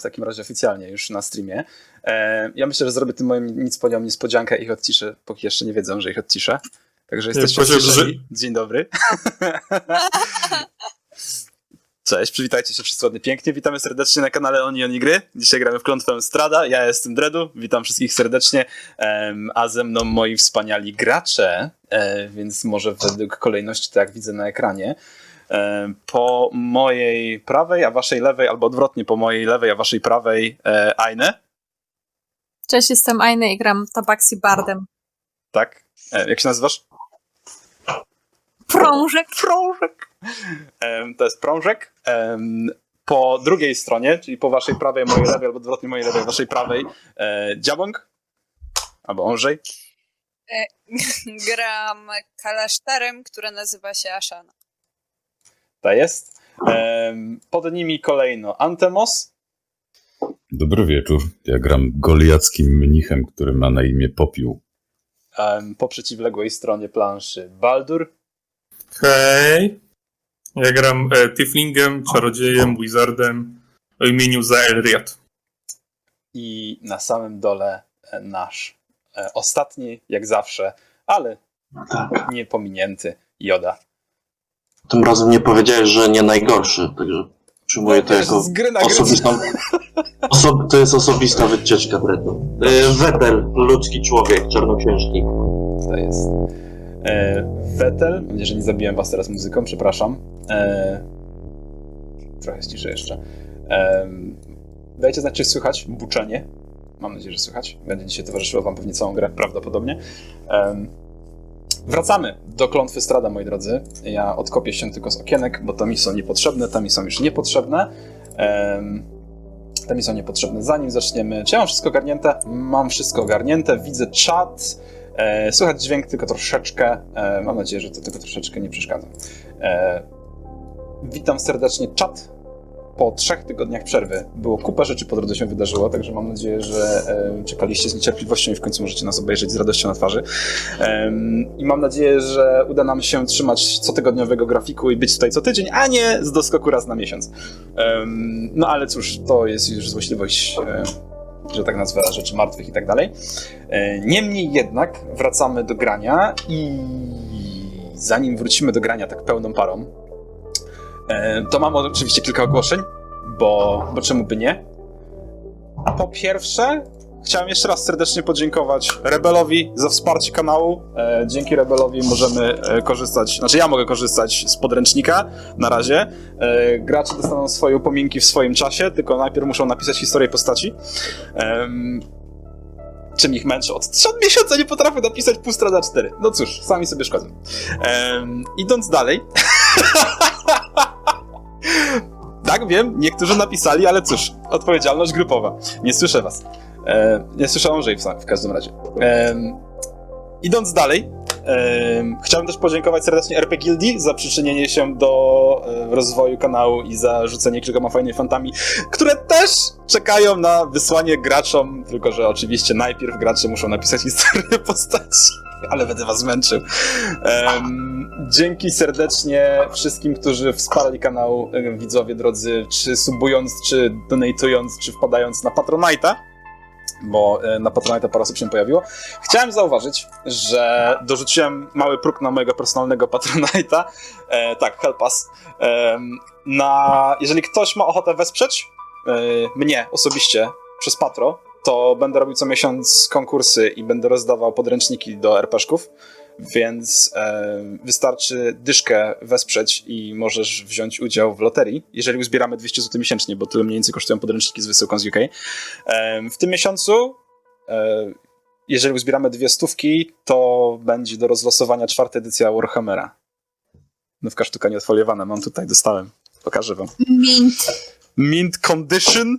w takim razie oficjalnie już na streamie. E, ja myślę, że zrobię tym moim nic podiom niespodziankę i ich odciszę, póki jeszcze nie wiedzą, że ich odciszę. Także jesteście odciszeni. Dzień dobry. Cześć, przywitajcie się wszyscy ładnie pięknie. Witamy serdecznie na kanale Oni Oni Gry. Dzisiaj gramy w klątwę Strada. Ja jestem Dredu. Witam wszystkich serdecznie. A ze mną moi wspaniali gracze, e, więc może według kolejności, tak jak widzę na ekranie. E, po mojej prawej, a waszej lewej, albo odwrotnie, po mojej lewej, a waszej prawej e, Aine. Cześć, jestem Aine i gram Tabaxi Bardem. Tak? Jak się nazywasz? Prążek. Prążek. To jest prążek. Po drugiej stronie, czyli po waszej prawej, mojej lewej, albo odwrotnie mojej lewej, waszej prawej, e, dziabąg. Albo Onżej. E, gram kalasztarem, która nazywa się Ashana. To jest. Pod nimi kolejno Antemos. Dobry wieczór. Ja gram goliackim mnichem, który ma na imię Popiół. Po przeciwległej stronie planszy Baldur. Hej. Ja gram e, Tiflingiem, czarodziejem, wizardem o imieniu Zaelriat. I na samym dole e, nasz e, ostatni, jak zawsze, ale tak. nie pominięty Joda. Tym razem nie powiedziałeś, że nie najgorszy, także przyjmuję no, to jako osobistą... Oso... to jest osobista wycieczka Bretu. E, Wetel, ludzki człowiek, czarnoksiężnik. To jest. E, Vettel, mam nadzieję, że nie zabiłem was teraz muzyką, przepraszam. E, trochę ściszę jeszcze. E, dajcie znać, czy słychać buczenie. Mam nadzieję, że słychać. Będzie dzisiaj towarzyszyło wam pewnie całą grę, prawdopodobnie. E, wracamy do klątwy Strada, moi drodzy. Ja odkopię się tylko z okienek, bo to mi są niepotrzebne, tam mi są już niepotrzebne. E, te mi są niepotrzebne. Zanim zaczniemy, czy ja mam wszystko ogarnięte? Mam wszystko ogarnięte, widzę czat. E, słychać dźwięk tylko troszeczkę. E, mam nadzieję, że to tylko troszeczkę nie przeszkadza. E, witam serdecznie czat. Po trzech tygodniach przerwy było kupa rzeczy po drodze się wydarzyło, także mam nadzieję, że czekaliście z niecierpliwością i w końcu możecie nas obejrzeć z radością na twarzy. I mam nadzieję, że uda nam się trzymać cotygodniowego grafiku i być tutaj co tydzień, a nie z doskoku raz na miesiąc. No ale cóż, to jest już złośliwość że tak nazwę, rzeczy martwych i tak dalej. E, niemniej jednak wracamy do grania i zanim wrócimy do grania tak pełną parą, e, to mam oczywiście kilka ogłoszeń, bo, bo czemu by nie? Po pierwsze, Chciałem jeszcze raz serdecznie podziękować Rebelowi za wsparcie kanału. E, dzięki Rebelowi możemy e, korzystać, znaczy ja mogę korzystać z podręcznika na razie. E, gracze dostaną swoje upominki w swoim czasie, tylko najpierw muszą napisać historię postaci. Czym ich męczę? Od, od miesiąca nie potrafię napisać pół strona 4. No cóż, sami sobie szkodzą. idąc dalej. tak, wiem, niektórzy napisali, ale cóż, odpowiedzialność grupowa. Nie słyszę was. E, nie słyszałem Andrzej w, w każdym razie. E, idąc dalej, e, chciałbym też podziękować serdecznie RP Guildi za przyczynienie się do e, rozwoju kanału i za rzucenie kilkoma fajnymi fantami, które też czekają na wysłanie graczom, tylko że oczywiście najpierw gracze muszą napisać historię postaci, ale będę was męczył. dzięki serdecznie wszystkim, którzy wsparli kanał, widzowie drodzy, czy subując, czy donatując, czy wpadając na Patronite'a bo e, na Patronite parę osób się pojawiło. Chciałem zauważyć, że dorzuciłem mały próg na mojego personalnego Patronite'a. E, tak, help us. E, na, jeżeli ktoś ma ochotę wesprzeć e, mnie osobiście przez Patro, to będę robił co miesiąc konkursy i będę rozdawał podręczniki do RPszków więc e, wystarczy dyszkę wesprzeć i możesz wziąć udział w loterii, jeżeli uzbieramy 200 zł miesięcznie, bo tyle mniej więcej kosztują podręczniki z wysyłką z UK. E, w tym miesiącu, e, jeżeli uzbieramy dwie stówki, to będzie do rozlosowania czwarta edycja Warhammera. Nówka sztuka nieodfoliowana, mam tutaj, dostałem. Pokażę wam. Mint. Mint Condition.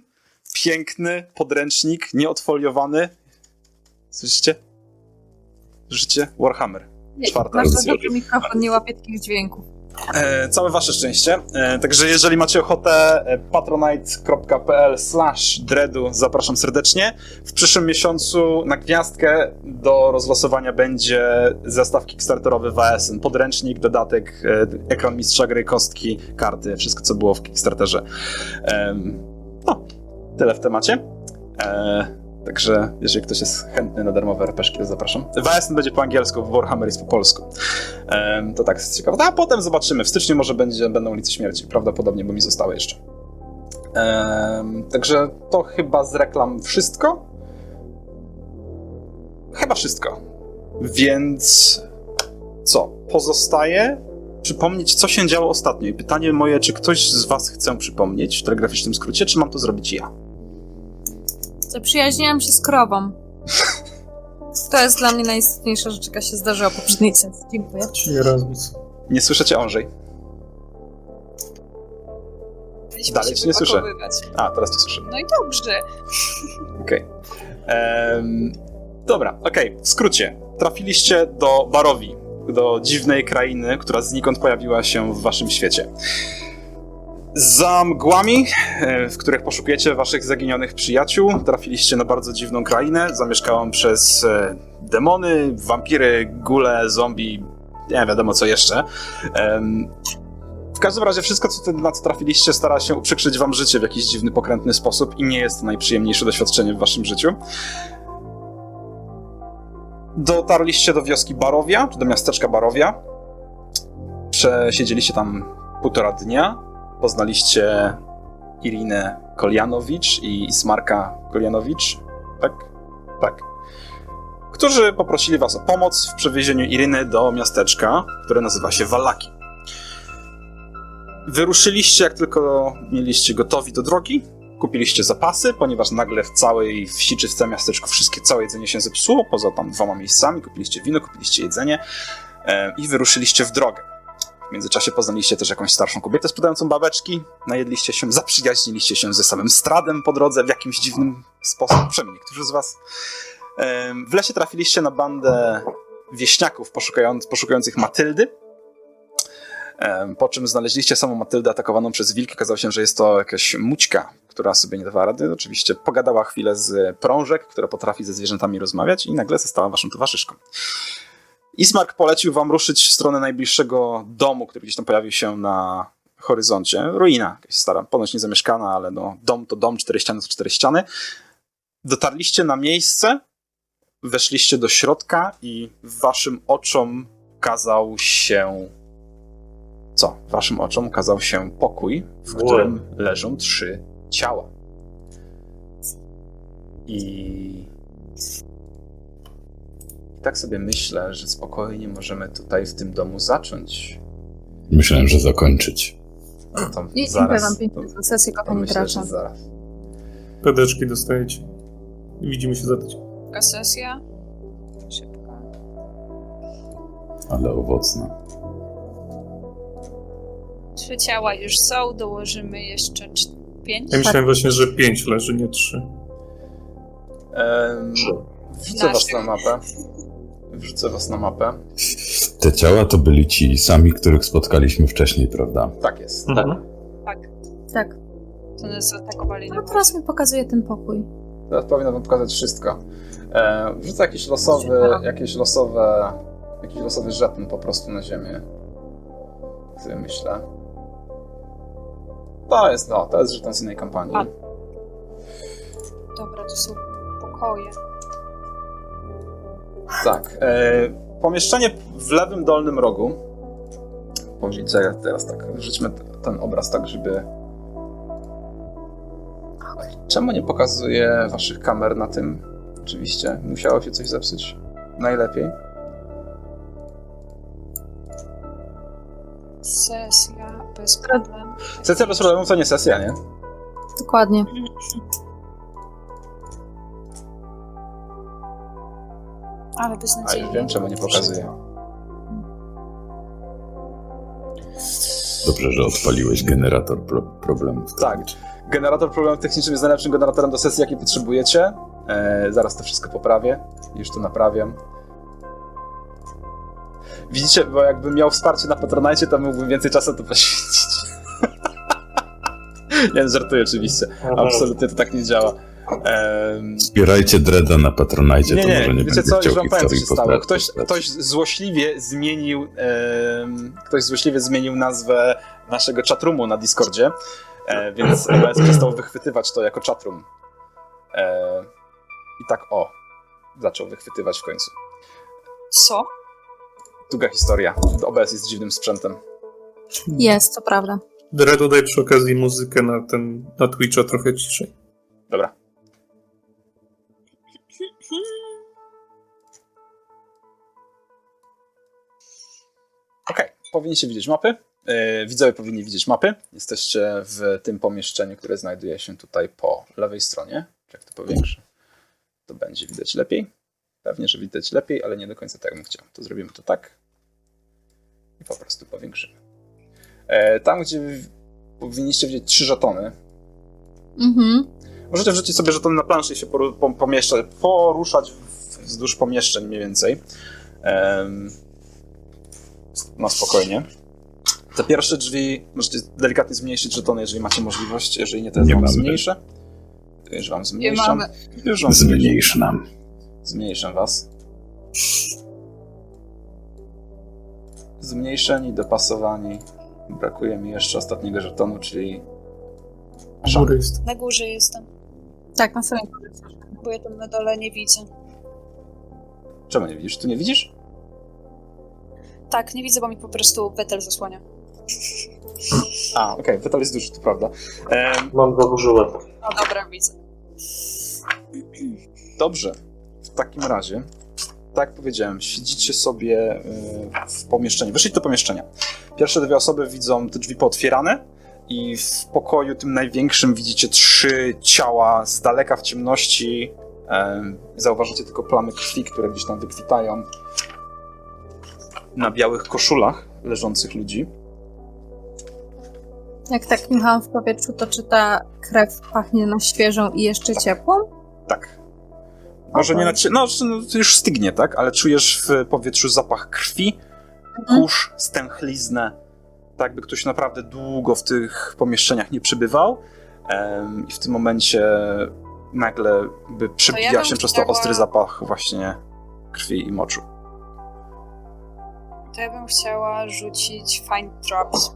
Piękny podręcznik, nieodfoliowany. Słyszycie? Życie Warhammer. Czwarta Masz za dobry mikrofon, nie łapie takich dźwięków. E, całe wasze szczęście. E, także jeżeli macie ochotę, e, patronite.pl slash dreadu zapraszam serdecznie. W przyszłym miesiącu na gwiazdkę do rozlosowania będzie zestaw kickstarterowy WSN. Podręcznik, dodatek, e, ekran mistrza gry, kostki, karty, wszystko co było w Kickstarterze. no, tyle w temacie. E, także jeżeli ktoś jest chętny na darmowe RPG, to zapraszam. Wajasen będzie po angielsku, Warhammer jest po polsku. E, to tak jest ciekawe. A potem zobaczymy. W styczniu może będzie, będą ulice śmierci. Prawdopodobnie, bo mi zostały jeszcze. E, także to chyba z reklam wszystko. Chyba wszystko. Więc co? Pozostaje przypomnieć, co się działo ostatnio. I pytanie moje, czy ktoś z was chce przypomnieć w telegraficznym skrócie, czy mam to zrobić ja? Zaprzyjaźniłam się z krową. To jest dla mnie najistotniejsza rzecz, jaka się zdarzyła w poprzedniej sesji. Dziękuję. Czyli. Nie słyszycie Andrzej. Mieliśmy Dalej się cię nie słyszę. A, teraz cię słyszę. No i dobrze. Okej. Em, dobra, okej. W skrócie. Trafiliście do Barowi, do dziwnej krainy, która znikąd pojawiła się w waszym świecie. Za mgłami, e, w których poszukujecie waszych zaginionych przyjaciół, trafiliście na bardzo dziwną krainę, zamieszkałą przez e, demony, wampiry, gule, zombie, nie wiadomo co jeszcze. W każdym razie wszystko, co, na co trafiliście, stara się uprzykrzyć wam życie w jakiś dziwny, pokrętny sposób i nie jest to najprzyjemniejsze doświadczenie w waszym życiu. Dotarliście do wioski Barowia, czy do miasteczka Barowia. Przesiedzieliście tam półtora dnia. Poznaliście Irinę Koljanowicz i Ismarka Koljanowicz. Tak? Tak. Którzy poprosili was o pomoc w przewiezieniu Iryny do miasteczka, które nazywa się Wallaki. Wyruszyliście, jak tylko mieliście gotowi do drogi. Kupiliście zapasy, ponieważ nagle w całej wsi czy w całym miasteczku wszystkie, całe jedzenie się zepsuło, poza tam dwoma miejscami. Kupiliście wino, kupiliście jedzenie e, i wyruszyliście w drogę. W międzyczasie poznaliście też jakąś starszą kobietę sprzedającą babeczki, najedliście się, zaprzyjaźniliście się ze samym Stradem po drodze w jakimś dziwnym sposób, przynajmniej niektórzy z was. W lesie trafiliście na bandę wieśniaków poszukując, poszukujących Matyldy, Po czym znaleźliście samą Matyldę atakowaną przez wilki. Okazało się, że jest to jakaś mućka, która sobie nie dawała rady. Oczywiście pogadała chwilę z prążek, która potrafi ze zwierzętami rozmawiać i nagle została waszą towarzyszką. Ismark polecił wam ruszyć w stronę najbliższego domu, który gdzieś tam pojawił się na horyzoncie. Ruina jakaś stara, ponoć niezamieszkana, ale no, dom to dom, cztery ściany to cztery ściany. Dotarliście na miejsce, weszliście do środka i waszym oczom ukazał się co? Waszym oczom ukazał się pokój, w Wow. którym leżą trzy ciała. I... I tak sobie myślę, że spokojnie możemy tutaj w tym domu zacząć. Myślałem, że zakończyć. No to I dziękuję zaraz. wam pięknie za sesję, kochani gracze. zaraz. Pedeczki dostajecie. Widzimy się za tydzień. Szybka sesja. Szybka. Ale owocna. Trzy ciała już są, dołożymy jeszcze cz- pięć. Ja myślałem właśnie, że pięć leży, nie trzy. Trzy. wrzucę was na mapę. Wrzucę was na mapę. Te ciała to byli ci sami, których spotkaliśmy wcześniej, prawda? Tak jest. Mhm. Tak. To nas zaatakowali No na teraz mi pokazuje ten pokój. Teraz powinno wam pokazać wszystko. E, wrzucę jakiś losowy, jakieś losowe, jakiś losowy żeton po prostu na ziemię. Tak sobie myślę. To jest, no, to jest żeton z innej kampanii. A. Dobra, to są pokoje. Tak. E, pomieszczenie w lewym dolnym rogu. Powiedzę teraz tak, rzućmy t- ten obraz tak, żeby... Czemu nie pokazuje waszych kamer na tym? Oczywiście, musiało się coś zepsuć. Najlepiej. Sesja bez problemu. Sesja bez problemu to nie sesja, nie? Dokładnie. Ale A beznadziejnie. już wiem, czemu nie pokazuje. Dobrze, że odpaliłeś generator pro problemów. Tak. Generator problemów technicznych jest najlepszym generatorem do sesji, jaki potrzebujecie. E, zaraz to wszystko poprawię. Już to naprawiam. Widzicie, bo jakbym miał wsparcie na Patronite, to mógłbym więcej czasu to poświęcić. nie, żartuję oczywiście. Absolutnie to tak nie działa. Wspierajcie Dreda na Patronite, nie, to może nie, wiecie co, chciał już wam powiem, co się stało. Ktoś, ktoś złośliwie zmienił em, ktoś złośliwie zmienił nazwę naszego chatroomu na Discordzie, e, więc OBS przestał wychwytywać to jako chatroom. E, I tak o, zaczął wychwytywać w końcu. Co? Długa historia. OBS jest dziwnym sprzętem. Jest, to prawda. Dredu daj przy okazji muzykę na ten, na Twitcha trochę ciszej. Okej, powinniście widzieć mapy. Yy, widzowie powinni widzieć mapy. Jesteście w tym pomieszczeniu, które znajduje się tutaj po lewej stronie. Jak to powiększę, to będzie widać lepiej. Pewnie, że widać lepiej, ale nie do końca tak bym chciał. To zrobimy to tak. I po prostu powiększymy. Yy, tam, gdzie powinniście widzieć trzy żetony. Mhm. Możecie wrzucić sobie żetony na planszy i się poruszać wzdłuż pomieszczeń mniej więcej. Em, na spokojnie. Te pierwsze drzwi możecie delikatnie zmniejszyć żetony, jeżeli macie możliwość. Jeżeli nie, to ja Nie wam mamy. zmniejszę. Już wam Nie zmniejszam. mamy. Już wam zmniejszam. Zmniejsz nam. Zmniejszę was. Zmniejszeni, dopasowani. Brakuje mi jeszcze ostatniego żetonu, czyli. Na górze jestem, Tak, na samym końcu. bo ja tam na dole nie widzę. Czemu nie widzisz? Tu nie widzisz? Tak, nie widzę, bo mi po prostu Petel zasłania. A, okej, okay, jest duży, to prawda. Mam za duży łeb. No dobra, widzę. Dobrze. W takim razie, tak jak powiedziałem, siedzicie sobie y, w pomieszczeniu. Wyszliście do pomieszczenia. Pierwsze dwie osoby widzą te drzwi pootwierane i w pokoju tym największym widzicie trzy ciała z daleka w ciemności. Em, Zauważycie tylko plamy krwi, które gdzieś tam wykwitają na białych koszulach leżących ludzi. Jak tak dmuchałam w powietrzu, to czy ta krew pachnie na świeżą i jeszcze ciepłą? Tak. Może nie na cie... No, no, to już stygnie, tak? Ale czujesz w powietrzu zapach krwi, Mhm. kurz, stęchliznę. Tak, by ktoś naprawdę długo w tych pomieszczeniach nie przebywał. Em, I w tym momencie nagle by przebija bym się przez to ostry zapach właśnie krwi i moczu. To ja bym chciała rzucić Find Drops,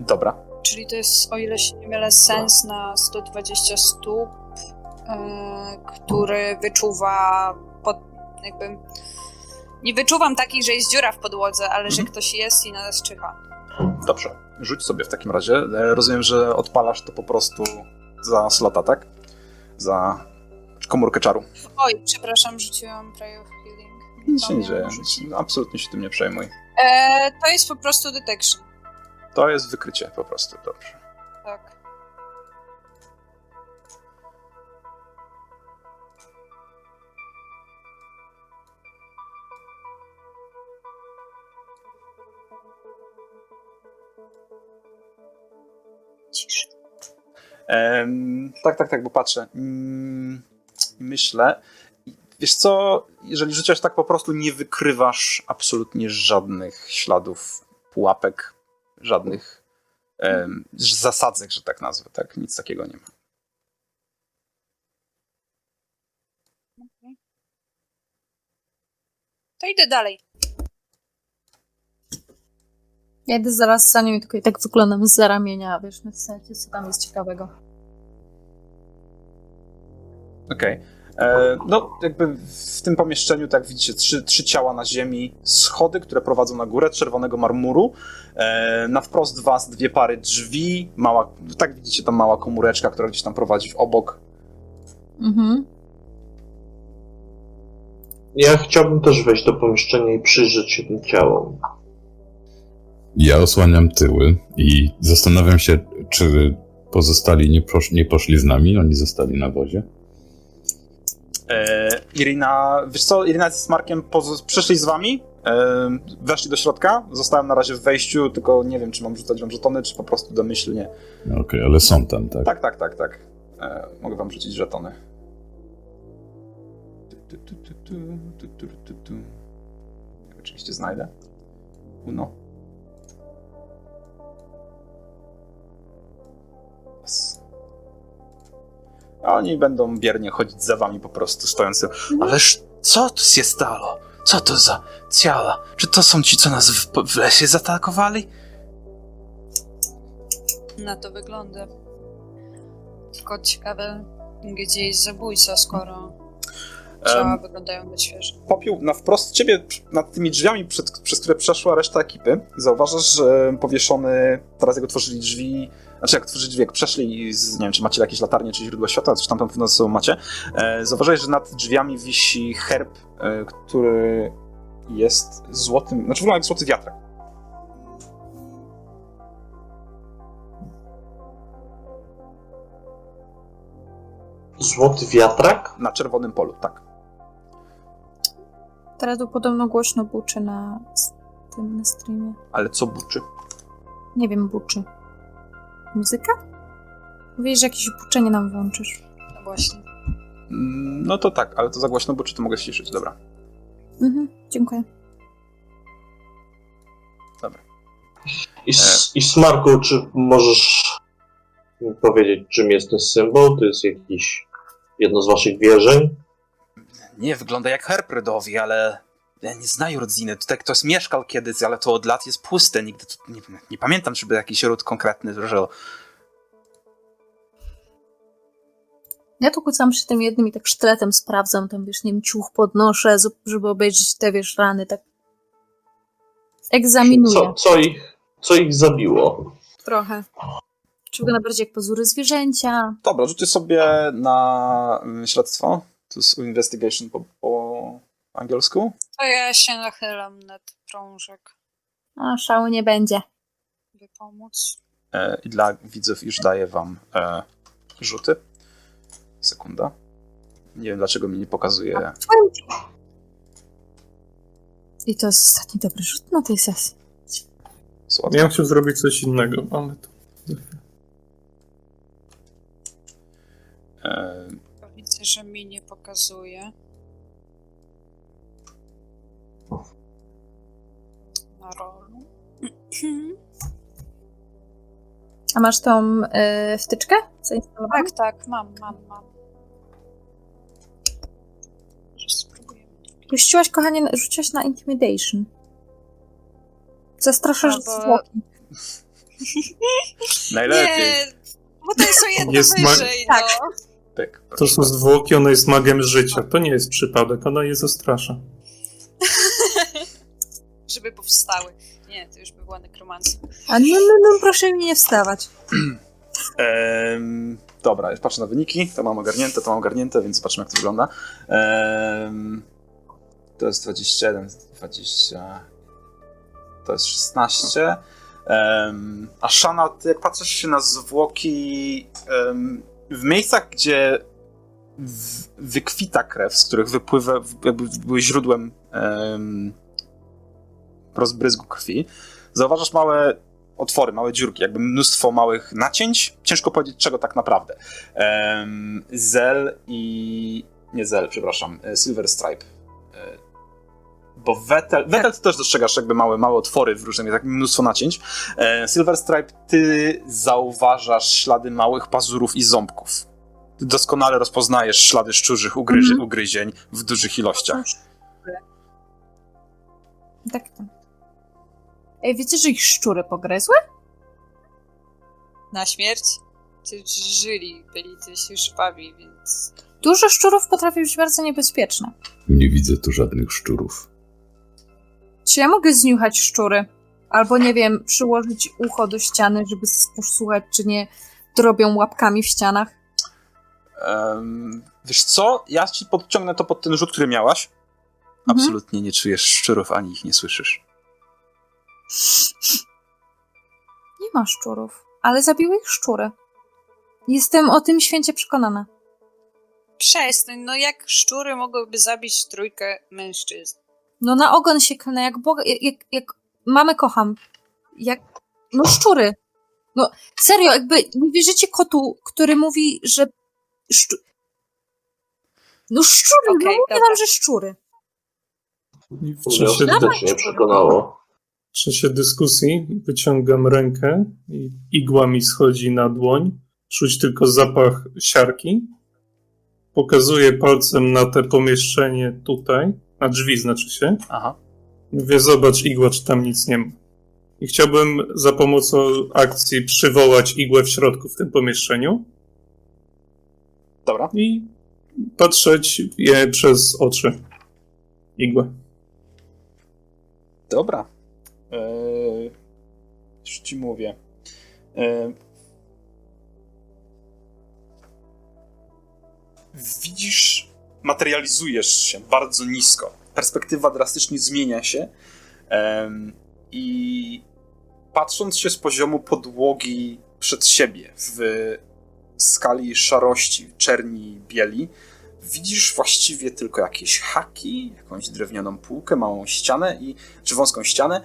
Dobra. czyli to jest, o ile się nie mylę, sens na 120 stóp, yy, który wyczuwa pod, jakby... Nie wyczuwam takiej, że jest dziura w podłodze, ale że Mhm. ktoś jest i na nas czyha. Dobrze. Rzuć sobie w takim razie. E, Rozumiem, że odpalasz to po prostu za slota, tak? Za komórkę czaru. Oj, przepraszam, rzuciłam Healing. Nic się nie Pamiętam, dzieje. rzucić. Absolutnie się tym nie przejmuj. E, to jest po prostu detection, To jest wykrycie po prostu. Dobrze. tak. Cisz. Em, tak, tak, tak, bo patrzę. Mm, myślę. Wiesz co, jeżeli rzucasz tak po prostu, nie wykrywasz absolutnie żadnych śladów pułapek, żadnych em, zasadzek, że tak nazwę, tak? Nic takiego nie ma. To idę dalej. Ja idę zaraz za nim i tylko i tak wyglądam z ramienia, wiesz, na zasadzie, co tam jest ciekawego. Okej. E, No, jakby w tym pomieszczeniu, tak widzicie, trzy, trzy ciała na ziemi, schody, które prowadzą na górę czerwonego marmuru. E, na wprost was dwie pary drzwi, mała, tak widzicie, tam mała komóreczka, która gdzieś tam prowadzi w obok. Mhm. Ja chciałbym też wejść do pomieszczenia i przyjrzeć się tym ciałom. Ja osłaniam tyły i zastanawiam się, czy pozostali nie, posz, nie poszli z nami, oni zostali na wozie. E, Irina, wiesz co, Irina z Markiem poz- przyszli z wami, e, weszli do środka, zostałem na razie w wejściu, tylko nie wiem, czy mam rzucać wam żetony, czy po prostu domyślnie. Okej, ale są tam, tak? Tak, tak, tak, tak. E, mogę wam rzucić żetony. Oczywiście znajdę. Uno. A Oni będą biernie chodzić za wami po prostu stojący. Ależ co tu się stało? Co to za ciała? Czy to są ci, co nas w, w lesie zaatakowali? Na to wygląda. Tylko ciekawe, gdzie jest zabójca, skoro ciała um, wyglądają na świeże. Popiół na wprost ciebie, nad tymi drzwiami, przed, przez które przeszła reszta ekipy, zauważasz, że powieszony, teraz jak otworzyli drzwi, znaczy jak otworzyli drzwi, jak przeszli, z, nie wiem, czy macie jakieś latarnie, czy źródło światła, coś tam tam pewno ze sobą macie, e, zauważasz, że nad drzwiami wisi herb, e, który jest złotym, znaczy wygląda jak złoty wiatrak. Złoty wiatrak? Na czerwonym polu, tak. Teraz tu podobno głośno buczy na tym na streamie. Ale co buczy? Nie wiem, buczy. Muzyka? Mówisz, że jakieś buczenie nam włączysz. No właśnie. Mm, no to tak, ale to za głośno buczy, to mogę ściszyć, dobra. Mhm, dziękuję. Dobra. I, I Smarku, czy możesz mi powiedzieć, czym jest ten symbol? To jest jakiś jedno z waszych wierzeń? Nie, wygląda jak herb rodowi, ale ja nie znaję rodziny. Tutaj ktoś mieszkał kiedyś, ale to od lat jest puste. Nigdy nie, nie, pamiętam, żeby jakiś ród konkretny żył. Ja tu kucam przy tym jednym i tak sztyletem sprawdzam, tam wiesz, nie wiem, ciuch podnoszę, żeby obejrzeć te, wiesz, rany, tak egzaminuję. Co, co, ich, co ich zabiło? Trochę. Czy wygląda bardziej jak pozury zwierzęcia? Dobra, rzucę sobie na mm, śledztwo. To jest investigation po, po angielsku. To ja się nachylam nad prążek. A, szału nie będzie. By pomóc. E, I dla widzów już daję wam e, rzuty. Sekunda. Nie wiem, dlaczego mi nie pokazuje. I to jest ostatni dobry rzut na tej sesji. Słodko. Ja chciał zrobić coś innego, ale to... E... Widzę, że mi nie pokazuje. Na rolu. A masz tą y, wtyczkę Tak, tak, mam, mam, mam. Puściłaś, kochanie, rzuciłaś na Intimidation. Zastraszasz Albo... zwłoki. Najlepiej. Nie, bo to jest o jedno jest wyżej, ma... no. Tak. tak. To są zwłoki, ona jest magiem życia. To nie jest przypadek, ona je zastrasza. Żeby powstały. Nie, to już by była nekromancja. A no, no, no, proszę mi nie wstawać. Ehm, dobra, już patrzę na wyniki. To mam ogarnięte, to mam ogarnięte, więc zobaczymy, jak to wygląda. Ehm, to jest 21, 20. To jest 16. Um, a Shana, ty jak patrzysz się na zwłoki um, w miejscach, gdzie w, wykwita krew, z których wypływa, jakby były źródłem um, rozbryzgu krwi, zauważasz małe otwory, małe dziurki, jakby mnóstwo małych nacięć. Ciężko powiedzieć, czego tak naprawdę. Um, Zel i... nie Zel, przepraszam, Silver Stripe bo Vettel, Vettel ty też dostrzegasz jakby małe, małe otwory w różnych, tak mnóstwo nacięć. E, Silver Stripe, ty zauważasz ślady małych pazurów i ząbków. Ty doskonale rozpoznajesz ślady szczurzych ugryzi, mm. ugryzień w dużych ilościach. Tak, tak. Ej, wiecie, że ich szczury pogryzły? Na śmierć? Czy żyli, byli coś żwawi, więc... Dużo szczurów potrafi być bardzo niebezpieczne. Nie widzę tu żadnych szczurów. Czy ja mogę zniuchać szczury? Albo, nie wiem, przyłożyć ucho do ściany, żeby posłuchać, czy nie drobią łapkami w ścianach? Um, wiesz co? Ja ci podciągnę to pod ten rzut, który miałaś. Mhm. Absolutnie nie czujesz szczurów, ani ich nie słyszysz. Nie ma szczurów, ale zabiły ich szczury. Jestem o tym święcie przekonana. Przestań, no jak szczury mogłyby zabić trójkę mężczyzn? No na ogon się klnę, jak, Boga, jak, jak, jak mamy kocham. Jak, no szczury. No serio, jakby nie wierzycie kotu, który mówi, że szczu... No szczury, okay, no mówię wam, że szczury. I w czasie, nie przekonało. W czasie dyskusji wyciągam rękę i igła mi schodzi na dłoń. Czuć tylko zapach siarki. Pokazuję palcem na te pomieszczenie tutaj a drzwi znaczy się. Aha. Mówię, zobacz igła, czy tam nic nie ma. I chciałbym za pomocą akcji przywołać igłę w środku w tym pomieszczeniu. Dobra. I patrzeć je przez oczy. Igłę. Dobra. Eee, już ci mówię. Eee, widzisz, materializujesz się bardzo nisko. Perspektywa drastycznie zmienia się. I patrząc się z poziomu podłogi przed siebie w skali szarości, czerni, bieli, widzisz właściwie tylko jakieś haki, jakąś drewnianą półkę, małą ścianę i, czy wąską ścianę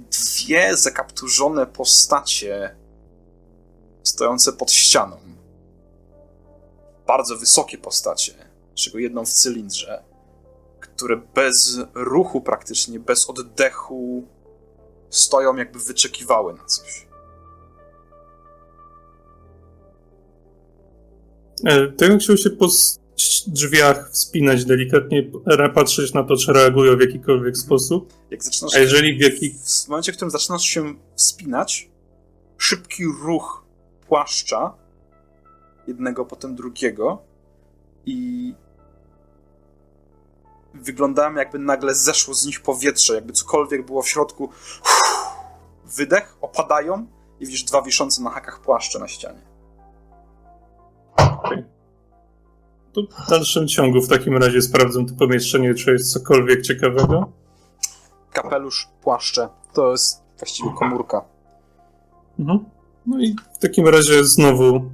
dwie zakapturzone postacie stojące pod ścianą. Bardzo wysokie postacie, czego jedną w cylindrze, które bez ruchu praktycznie, bez oddechu stoją jakby wyczekiwały na coś. E, ja chciał się po drzwiach wspinać delikatnie, patrzeć na to, czy reagują w jakikolwiek sposób. Jak zaczynasz, A jeżeli w jaki... W momencie, w którym zaczynasz się wspinać, szybki ruch płaszcza jednego, potem drugiego i wyglądałem jakby nagle zeszło z nich powietrze, jakby cokolwiek było w środku. Wydech, opadają i widzisz dwa wiszące na hakach płaszcze na ścianie. Okay. To w dalszym ciągu w takim razie sprawdzę to pomieszczenie, czy jest cokolwiek ciekawego. Kapelusz, płaszcze, to jest właściwie komórka. Mhm. No i w takim razie znowu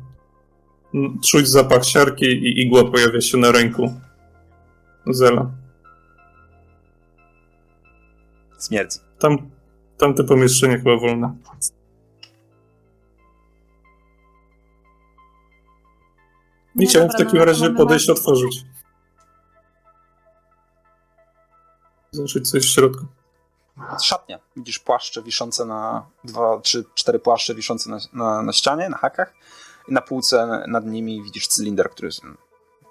czuć zapach siarki i igła pojawia się na ręku Zela. Śmierdzi. Tam, tamte pomieszczenie chyba wolne. Nie chciałem w takim no, razie podejść otworzyć. Zobaczyć, co jest w środku. Szatnia. Widzisz płaszcze wiszące na dwa, trzy, cztery płaszcze wiszące na, na, na ścianie, na hakach. I na półce nad nimi widzisz cylinder, który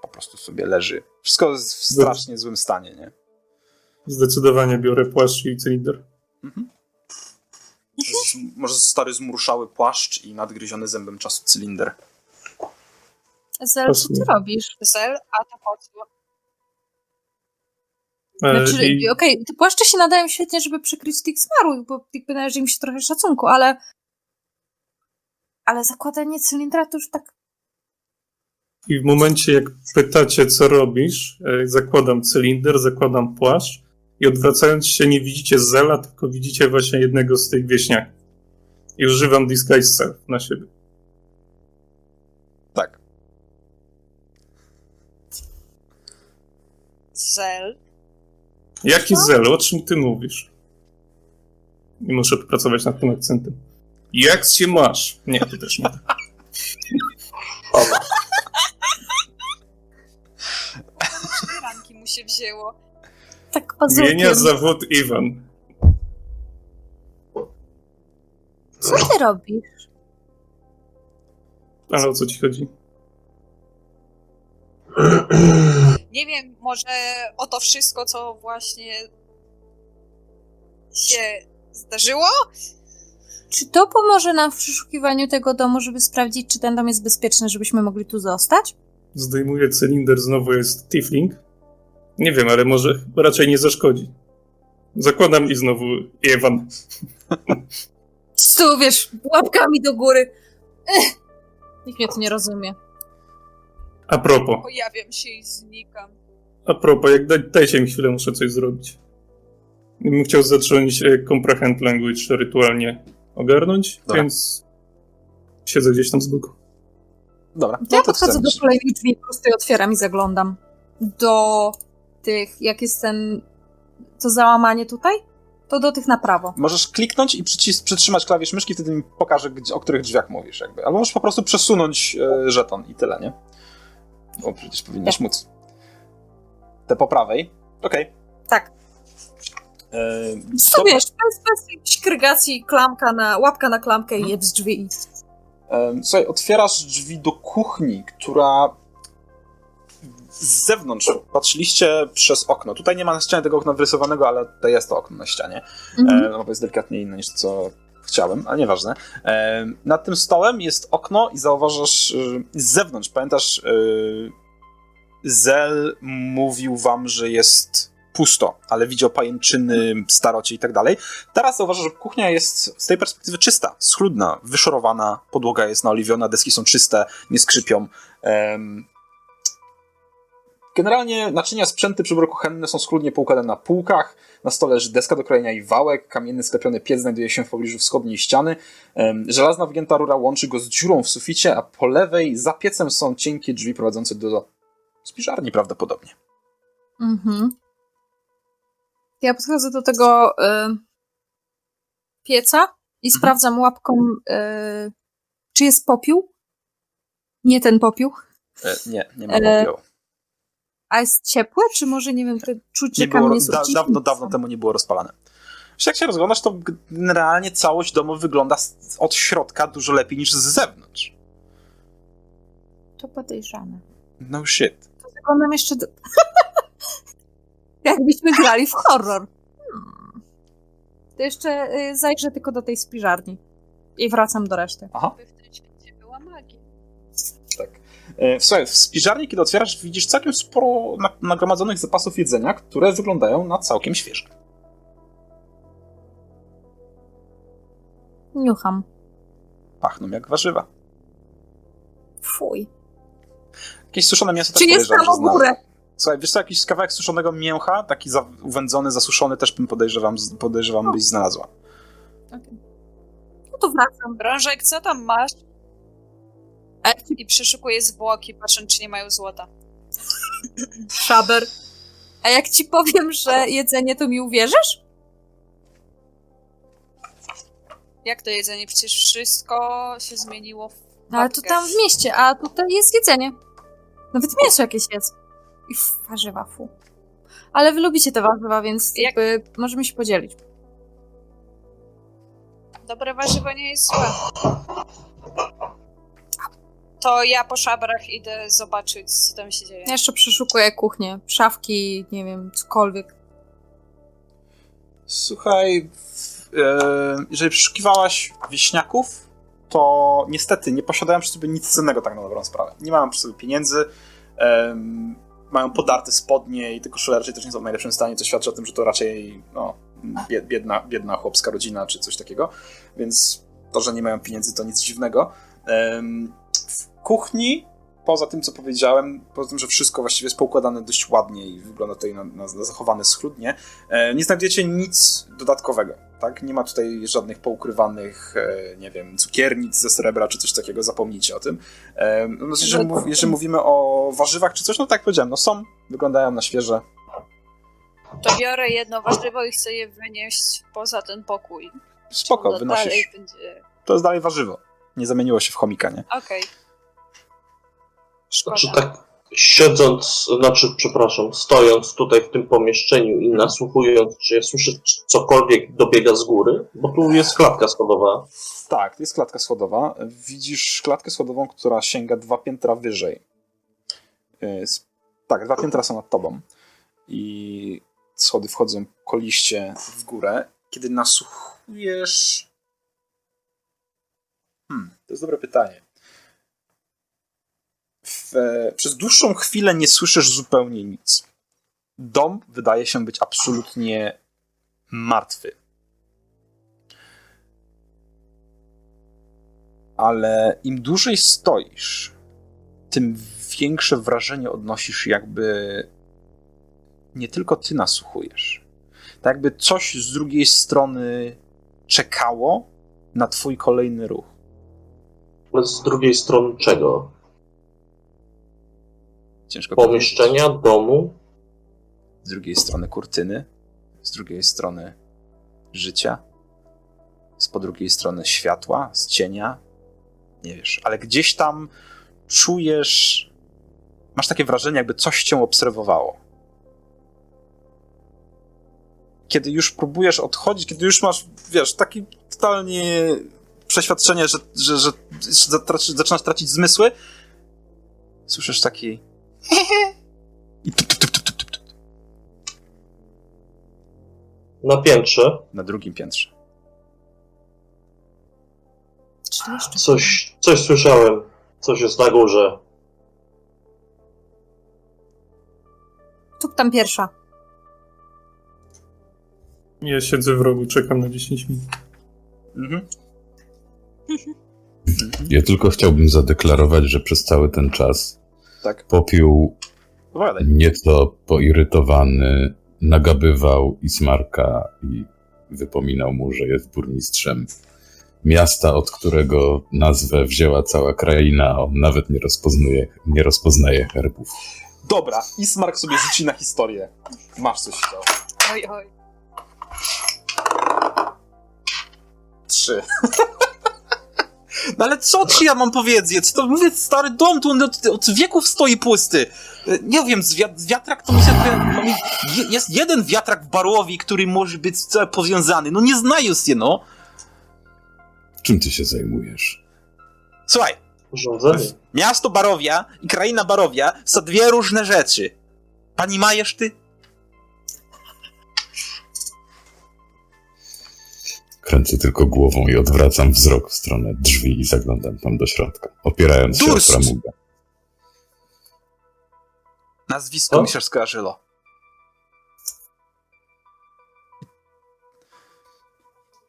po prostu sobie leży. Wszystko jest w strasznie złym stanie, nie? Zdecydowanie biorę płaszcz i cylinder. Mhm. Może stary zmurszały płaszcz i nadgryziony zębem czasu cylinder. Zel, co ty robisz? Zel, a to po co? Znaczy, I... okej, okay, te płaszcze się nadają świetnie, żeby przykryć tych zmarłych, bo jakby należy im się trochę szacunku, ale ale zakładanie cylindra to już tak i w momencie, jak pytacie, co robisz, e, zakładam cylinder, zakładam płaszcz i odwracając się nie widzicie Zela, tylko widzicie właśnie jednego z tych wieśniaków. I używam Disguise Self na siebie. Zel. Jaki Co? Zel? O czym ty mówisz? I muszę popracować nad tym akcentem. Jak się masz? Nie, to też nie. ranki mu się wzięło. Tak pazukiem. Zmienia zawód Iwan. Co ty robisz? Ale o co ci chodzi? Nie wiem, może o to wszystko, co właśnie się zdarzyło? Czy to pomoże nam w przeszukiwaniu tego domu, żeby sprawdzić, czy ten dom jest bezpieczny, żebyśmy mogli tu zostać? Zdejmuje cylinder, znowu jest Tifling. Nie wiem, ale może raczej nie zaszkodzi. Zakładam i znowu Ewan. Tu wiesz, łapkami do góry. Ech, nikt mnie tu nie rozumie. A propos. Pojawiam się i znikam. A propos, jak daj, dajcie mi chwilę, muszę coś zrobić. Bym chciał zacząć e, comprehend language rytualnie ogarnąć, Dobra. więc siedzę gdzieś tam z boku. Dobra. To ja podchodzę do kolejnych drzwi, po prostu je otwieram i zaglądam. Do tych, jak jest ten, to załamanie tutaj, to do tych na prawo. Możesz kliknąć i przycis- przytrzymać klawisz myszki, wtedy mi pokaże, gdzie, o których drzwiach mówisz jakby. Albo możesz po prostu przesunąć e, żeton i tyle, nie? Bo przecież powinnaś tak. móc. Te po prawej. Okej. Okay. Tak. Co wiesz, bez, bez jakiejś klamka na, łapka na klamkę i jeb z drzwi. Słuchaj, otwierasz drzwi do kuchni, która z zewnątrz patrzyliście przez okno. Tutaj nie ma na ścianie tego okna wyrysowanego, ale to jest to okno na ścianie. Mhm. E, no bo jest delikatnie inne niż to, co chciałem, ale nieważne. E, nad tym stołem jest okno i zauważasz e, z zewnątrz, pamiętasz, e, Zel mówił wam, że jest pusto, ale widział pajęczyny, starocie i tak dalej. Teraz zauważasz, że kuchnia jest z tej perspektywy czysta, schludna, wyszorowana, podłoga jest naoliwiona, deski są czyste, nie skrzypią. Generalnie naczynia, sprzęty przyboru kuchenne są schludnie poukładane na półkach. Na stole leży deska do krojenia i wałek. Kamienny sklepiony piec znajduje się w pobliżu wschodniej ściany. Żelazna wygięta rura łączy go z dziurą w suficie, a po lewej za piecem są cienkie drzwi prowadzące do spiżarni prawdopodobnie. Mhm. Ja podchodzę do tego y, pieca i mhm. sprawdzam łapką, y, czy jest popiół. Nie ten popiół. E, nie, nie ma e, popiółu. A jest ciepłe, czy może, nie wiem, te czucie nie było, da, Dawno, dawno temu nie było rozpalane. Jak się rozglądasz, to generalnie całość domu wygląda od środka dużo lepiej niż z zewnątrz. To podejrzane. No shit. To wyglądam jeszcze... Do... Jakbyśmy grali w horror. Hmm. To jeszcze y, zajrzę tylko do tej spiżarni. I wracam do reszty. Aha. E, słuchaj, w spiżarni, kiedy otwierasz, widzisz całkiem sporo nagromadzonych zapasów jedzenia, które wyglądają na całkiem świeże. Niucham. Pachną jak warzywa. Fuj. Jakieś suszone mięso Czy jest tam górę? Słuchaj, wiesz co, jakiś kawałek suszonego mięcha, taki za, uwędzony, zasuszony, też bym podejrzewam, podejrzewam byś znalazła. Okay. No to wracam. Brążek, co tam masz? I przeszukuję zwłoki, patrząc, czy nie mają złota. Szaber. A jak ci powiem, że jedzenie, to mi uwierzysz? Jak to jedzenie? Przecież wszystko się zmieniło w no, Ale to tam w mieście, a tutaj jest jedzenie. Nawet mięso jakieś jest. I warzywa, fu. Ale wy lubicie te warzywa, więc Jak... jakby możemy się podzielić. Dobre warzywo nie jest złe to ja po szabrach idę zobaczyć, co tam się dzieje. Ja jeszcze przeszukuję kuchnię, szafki, nie wiem, cokolwiek. Słuchaj, e, jeżeli przeszukiwałaś wieśniaków, to niestety nie posiadają przy sobie nic cennego tak na dobrą sprawę. Nie mają przy sobie pieniędzy, mają podarte spodnie i te koszule raczej też nie są w najlepszym stanie, co świadczy o tym, że to raczej no, biedna, biedna chłopska rodzina czy coś takiego, więc to, że nie mają pieniędzy to nic dziwnego kuchni, poza tym, co powiedziałem, poza tym, że wszystko właściwie jest poukładane dość ładnie i wygląda tutaj na, na, na zachowane schludnie, e, nie znajdziecie nic dodatkowego. Tak? Nie ma tutaj żadnych poukrywanych, e, nie wiem, cukiernic ze srebra czy coś takiego, zapomnijcie o tym. E, no, jeżeli, mów, jeżeli mówimy o warzywach czy coś, no tak powiedziałem, no są, wyglądają na świeże. To biorę jedno warzywo i chcę je wynieść poza ten pokój. Spoko, wynosisz. Będzie... To jest dalej warzywo. Nie zamieniło się w chomika, nie? Okej. Okay. Szkoda. Znaczy tak siedząc, znaczy przepraszam, stojąc tutaj w tym pomieszczeniu i nasłuchując, czy ja słyszę cokolwiek dobiega z góry, bo tu jest klatka schodowa. Tak, jest klatka schodowa. Widzisz klatkę schodową, która sięga dwa piętra wyżej. Tak, dwa piętra są nad tobą. I schody wchodzą koliście w górę. Kiedy nasłuchujesz... Hmm, to jest dobre pytanie w, przez dłuższą chwilę nie słyszysz zupełnie nic. Dom wydaje się być absolutnie martwy. Ale im dłużej stoisz, tym większe wrażenie odnosisz, jakby nie tylko ty nasłuchujesz. Tak jakby coś z drugiej strony czekało na twój kolejny ruch. Ale z drugiej strony czego? Ciężko Pomieszczenia, powiedzieć. domu. Z drugiej strony kurtyny, z drugiej strony życia, z po drugiej strony światła, z cienia. Nie wiesz, ale gdzieś tam czujesz, masz takie wrażenie, jakby coś cię obserwowało. Kiedy już próbujesz odchodzić, kiedy już masz, wiesz, taki totalnie przeświadczenie, że, że, że, że zaczynasz tracić zmysły, słyszysz taki i tup, tup, tup, tup, tup, tup. Na piętrze? Na drugim piętrze. jeszcze? Coś, coś słyszałem. Coś jest na górze. Tu tam pierwsza. Ja siedzę w rogu, czekam na 10 minut. Mhm. Ja tylko chciałbym zadeklarować, że przez cały ten czas Tak. popiół Opowiadaj. nieco poirytowany nagabywał Ismarka i wypominał mu, że jest burmistrzem miasta, od którego nazwę wzięła cała kraina, a on nawet nie rozpoznaje, nie rozpoznaje herbów. Dobra, Ismark sobie rzuci na historię. Masz coś to. Oj, oj. Trzy. No ale co ci ja mam powiedzieć? To mówię, stary dom, tu on od, od wieków stoi pusty. E, Nie wiem, z wi- z wiatrak to mi się... je- Jest jeden wiatrak w Barowi, który może być powiązany. No nie znają się, no. Czym ty się zajmujesz? Słuchaj, Rządzenie. miasto Barowia i kraina Barowia są dwie różne rzeczy. Pani majesz ty? Kręcę tylko głową i odwracam wzrok w stronę drzwi i zaglądam tam do środka, opierając się o Durst! framugę. Nazwisko mi się skojarzyło.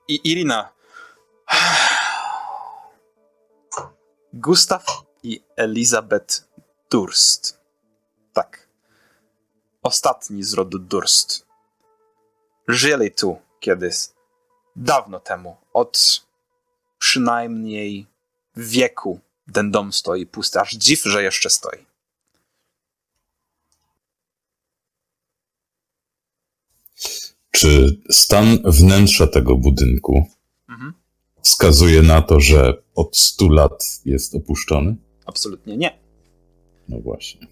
I Irina. Gustaw i Elizabeth Durst. Tak. Ostatni z rodu Durst. Żyli tu kiedyś. Dawno temu. Od przynajmniej wieku ten dom stoi pusty. Aż dziw, że jeszcze stoi. Czy stan wnętrza tego budynku Mhm. wskazuje na to, że od 100 lat jest opuszczony? Absolutnie nie. No właśnie.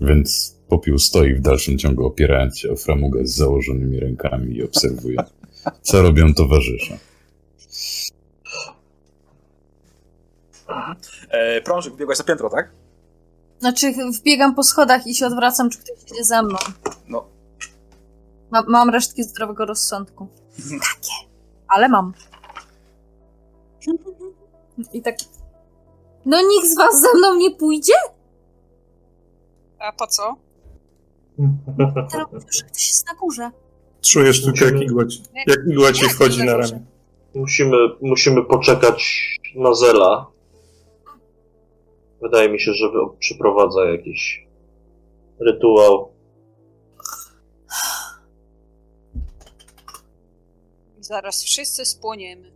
Więc popiół stoi w dalszym ciągu, opierając się o framugę z założonymi rękami i obserwuje, co robią towarzysze. E, Prążek, biegłeś za piętro, tak? Znaczy, wbiegam po schodach i się odwracam, czy ktoś idzie za mną. No. Ma, mam resztki zdrowego rozsądku. Takie. Ale mam. I tak. No nikt z was ze mną nie pójdzie? A po co? Teraz że ktoś jest na górze. Czujesz tylko, jak igła ci, jak igła ci wchodzi na ramię. Musimy, musimy poczekać na Zela. Wydaje mi się, że przeprowadza jakiś rytuał. Zaraz wszyscy spłoniemy.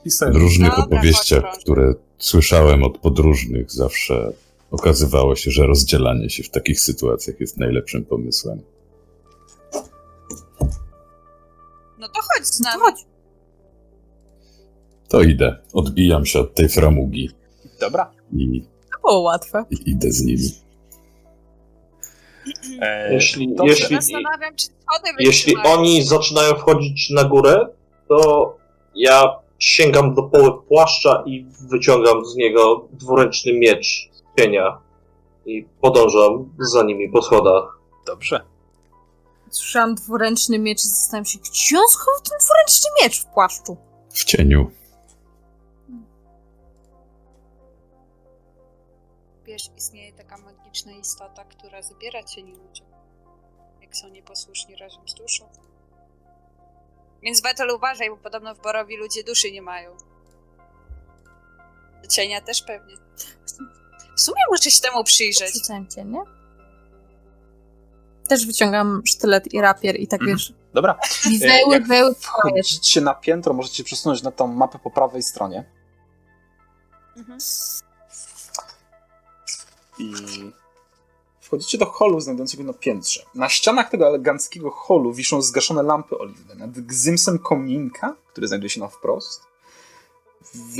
W Pisałem. różnych Dobra, opowieściach, które słyszałem od podróżnych, zawsze okazywało się, że rozdzielanie się w takich sytuacjach jest najlepszym pomysłem. To chodź z nami. to chodź. To idę, odbijam się od tej framugi Dobra. i, To było łatwe. i idę z nimi. E, Jeśli, jeśli, Zastanawiam, czy schody jeśli wytrzymają. oni zaczynają wchodzić na górę, to ja sięgam do poły płaszcza i wyciągam z niego dwuręczny miecz z cienia i podążam za nimi po schodach. Dobrze. Słyszałam dwuręczny miecz i zastanawiam się, gdzie on schował ten dwuręczny miecz w płaszczu? W cieniu. Wiesz, istnieje taka magiczna istota, która zabiera cieni ludziom, jak są nieposłuszni razem z duszą. Więc Betel uważaj, bo podobno w Borowi ludzie duszy nie mają. Cienia też pewnie. W sumie muszę się temu przyjrzeć. Rzucałem cię, nie? Też wyciągam sztylet i rapier i tak Mhm. wiesz. Dobra. I weły, Wchodzicie na piętro, możecie przesunąć na tą mapę po prawej stronie. Mhm. I wchodzicie do holu znajdującego na piętrze. Na ścianach tego eleganckiego holu wiszą zgaszone lampy oliwne. Nad gzymsem kominka, który znajduje się na wprost, w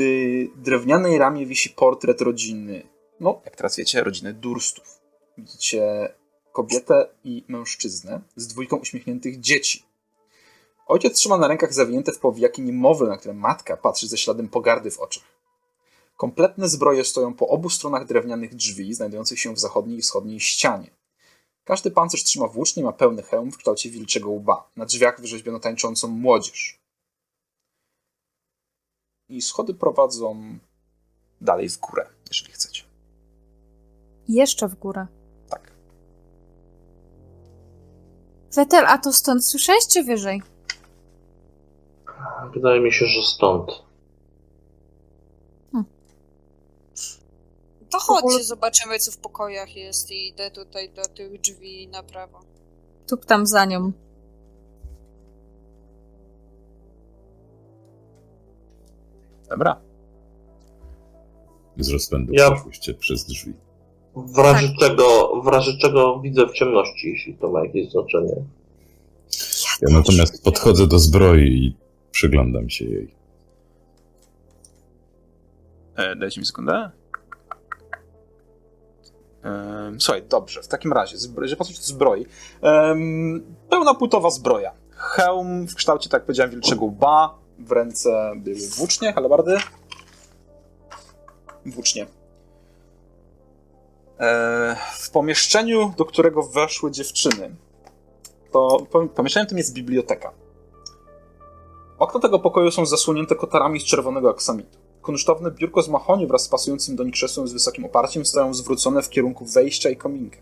drewnianej ramie wisi portret rodziny. No, jak teraz wiecie, rodziny Durstów. Widzicie kobietę i mężczyznę z dwójką uśmiechniętych dzieci. Ojciec trzyma na rękach zawinięte w powijaki niemowlę, na które matka patrzy ze śladem pogardy w oczach. Kompletne zbroje stoją po obu stronach drewnianych drzwi, znajdujących się w zachodniej i wschodniej ścianie. Każdy pancerz trzyma włócznie ma pełny hełm w kształcie wilczego łba. Na drzwiach wyrzeźbiono tańczącą młodzież. i schody prowadzą dalej w górę, jeżeli chcecie. Jeszcze w górę. Wetel, a to stąd słyszałeś czy wyżej? Wydaje mi się, że stąd. To chodźcie, zobaczymy, co w pokojach jest i idę tutaj do tych drzwi na prawo. Tu tam za nią. Dobra. Z rozpędu Ja- przeszłyście przez drzwi. W razie, Tak. czego, w razie czego widzę w ciemności, jeśli to ma jakieś znaczenie. Ja natomiast podchodzę do zbroi i przyglądam się jej. E, dajcie mi sekundę. Em, słuchaj, dobrze, w takim razie, że patrzeć do zbroi. Um, pełna płytowa zbroja. Hełm w kształcie, tak jak powiedziałem, wilczego łba. W ręce były włócznie, halabardy. Włócznie. E, w pomieszczeniu, do którego weszły dziewczyny, to pom- pomieszczeniem tym jest biblioteka. Okna tego pokoju są zasłonięte kotarami z czerwonego aksamitu. Kunsztowne biurko z mahoni wraz z pasującym do nich krzesłem z wysokim oparciem stoją zwrócone w kierunku wejścia i kominka,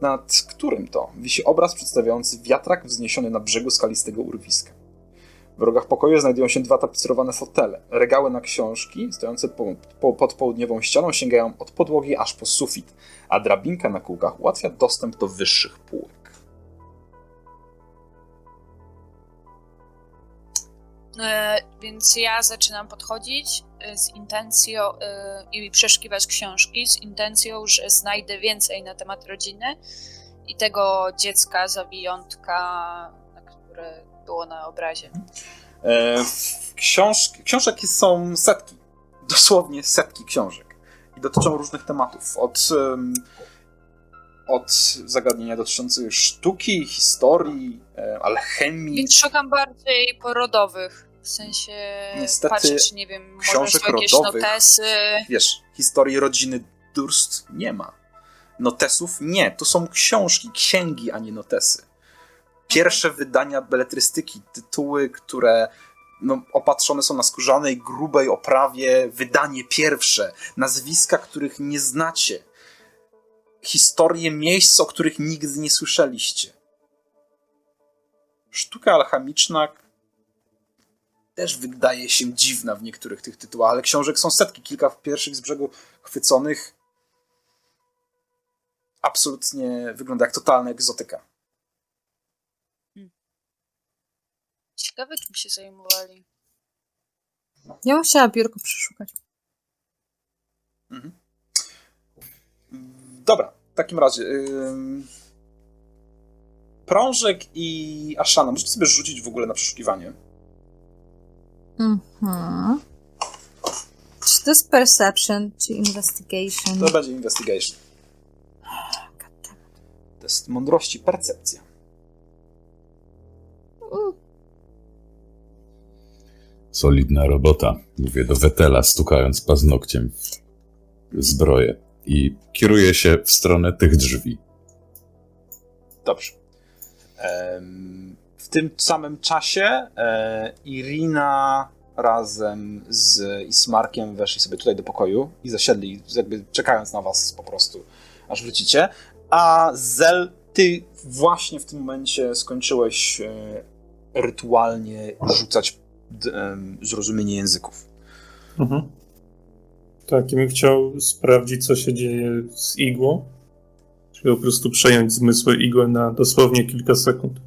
nad którym to wisi obraz przedstawiający wiatrak wzniesiony na brzegu skalistego urwiska. W rogach pokoju znajdują się dwa tapicerowane fotele. Regały na książki, stojące po, po, pod południową ścianą, sięgają od podłogi aż po sufit, a drabinka na kółkach ułatwia dostęp do wyższych półek. E, więc ja zaczynam podchodzić e, z intencją e, i przeszukiwać książki z intencją, że znajdę więcej na temat rodziny i tego dziecka zawiniątka, na które było na obrazie. E, książ... Książek są setki. Dosłownie setki książek. I dotyczą różnych tematów. Od, od zagadnienia dotyczących sztuki, historii, e, alchemii. Więc szukam bardziej porodowych. W sensie Niestety patrzę, czy nie wiem, może książek są jakieś rodowych- notesy. Wiesz, historii rodziny Durst nie ma. Notesów nie. To są książki, księgi, a nie notesy. Pierwsze wydania beletrystyki, tytuły, które no, opatrzone są na skórzanej, grubej oprawie, wydanie pierwsze, nazwiska, których nie znacie, historie miejsc, o których nigdy nie słyszeliście. Sztuka alchemiczna też wydaje się dziwna w niektórych tych tytułach, ale książek są setki, kilka pierwszych z brzegu chwyconych. Absolutnie wygląda jak totalna egzotyka. Ciekawe, czym się zajmowali. Ja bym chciała biurko przeszukać. Mhm. Dobra, w takim razie. Ym... Prążek i Ashana, możecie sobie rzucić w ogóle na przeszukiwanie. Mhm. Czy to jest perception, czy investigation? To będzie investigation. Test mądrości, percepcja. Mm, Solidna robota, mówię do Wetela, stukając paznokciem w zbroję. I kieruję się w stronę tych drzwi. Dobrze. W tym samym czasie e, Irina razem z Ismarkiem weszli sobie tutaj do pokoju i zasiedli, jakby czekając na was po prostu, aż wrócicie. A Zel, ty właśnie w tym momencie skończyłeś e, rytualnie rzucać zrozumienie języków. Mhm. Tak, i bym chciał sprawdzić, co się dzieje z igłą. Czyli po prostu przejąć zmysły igłę na dosłownie kilka sekund.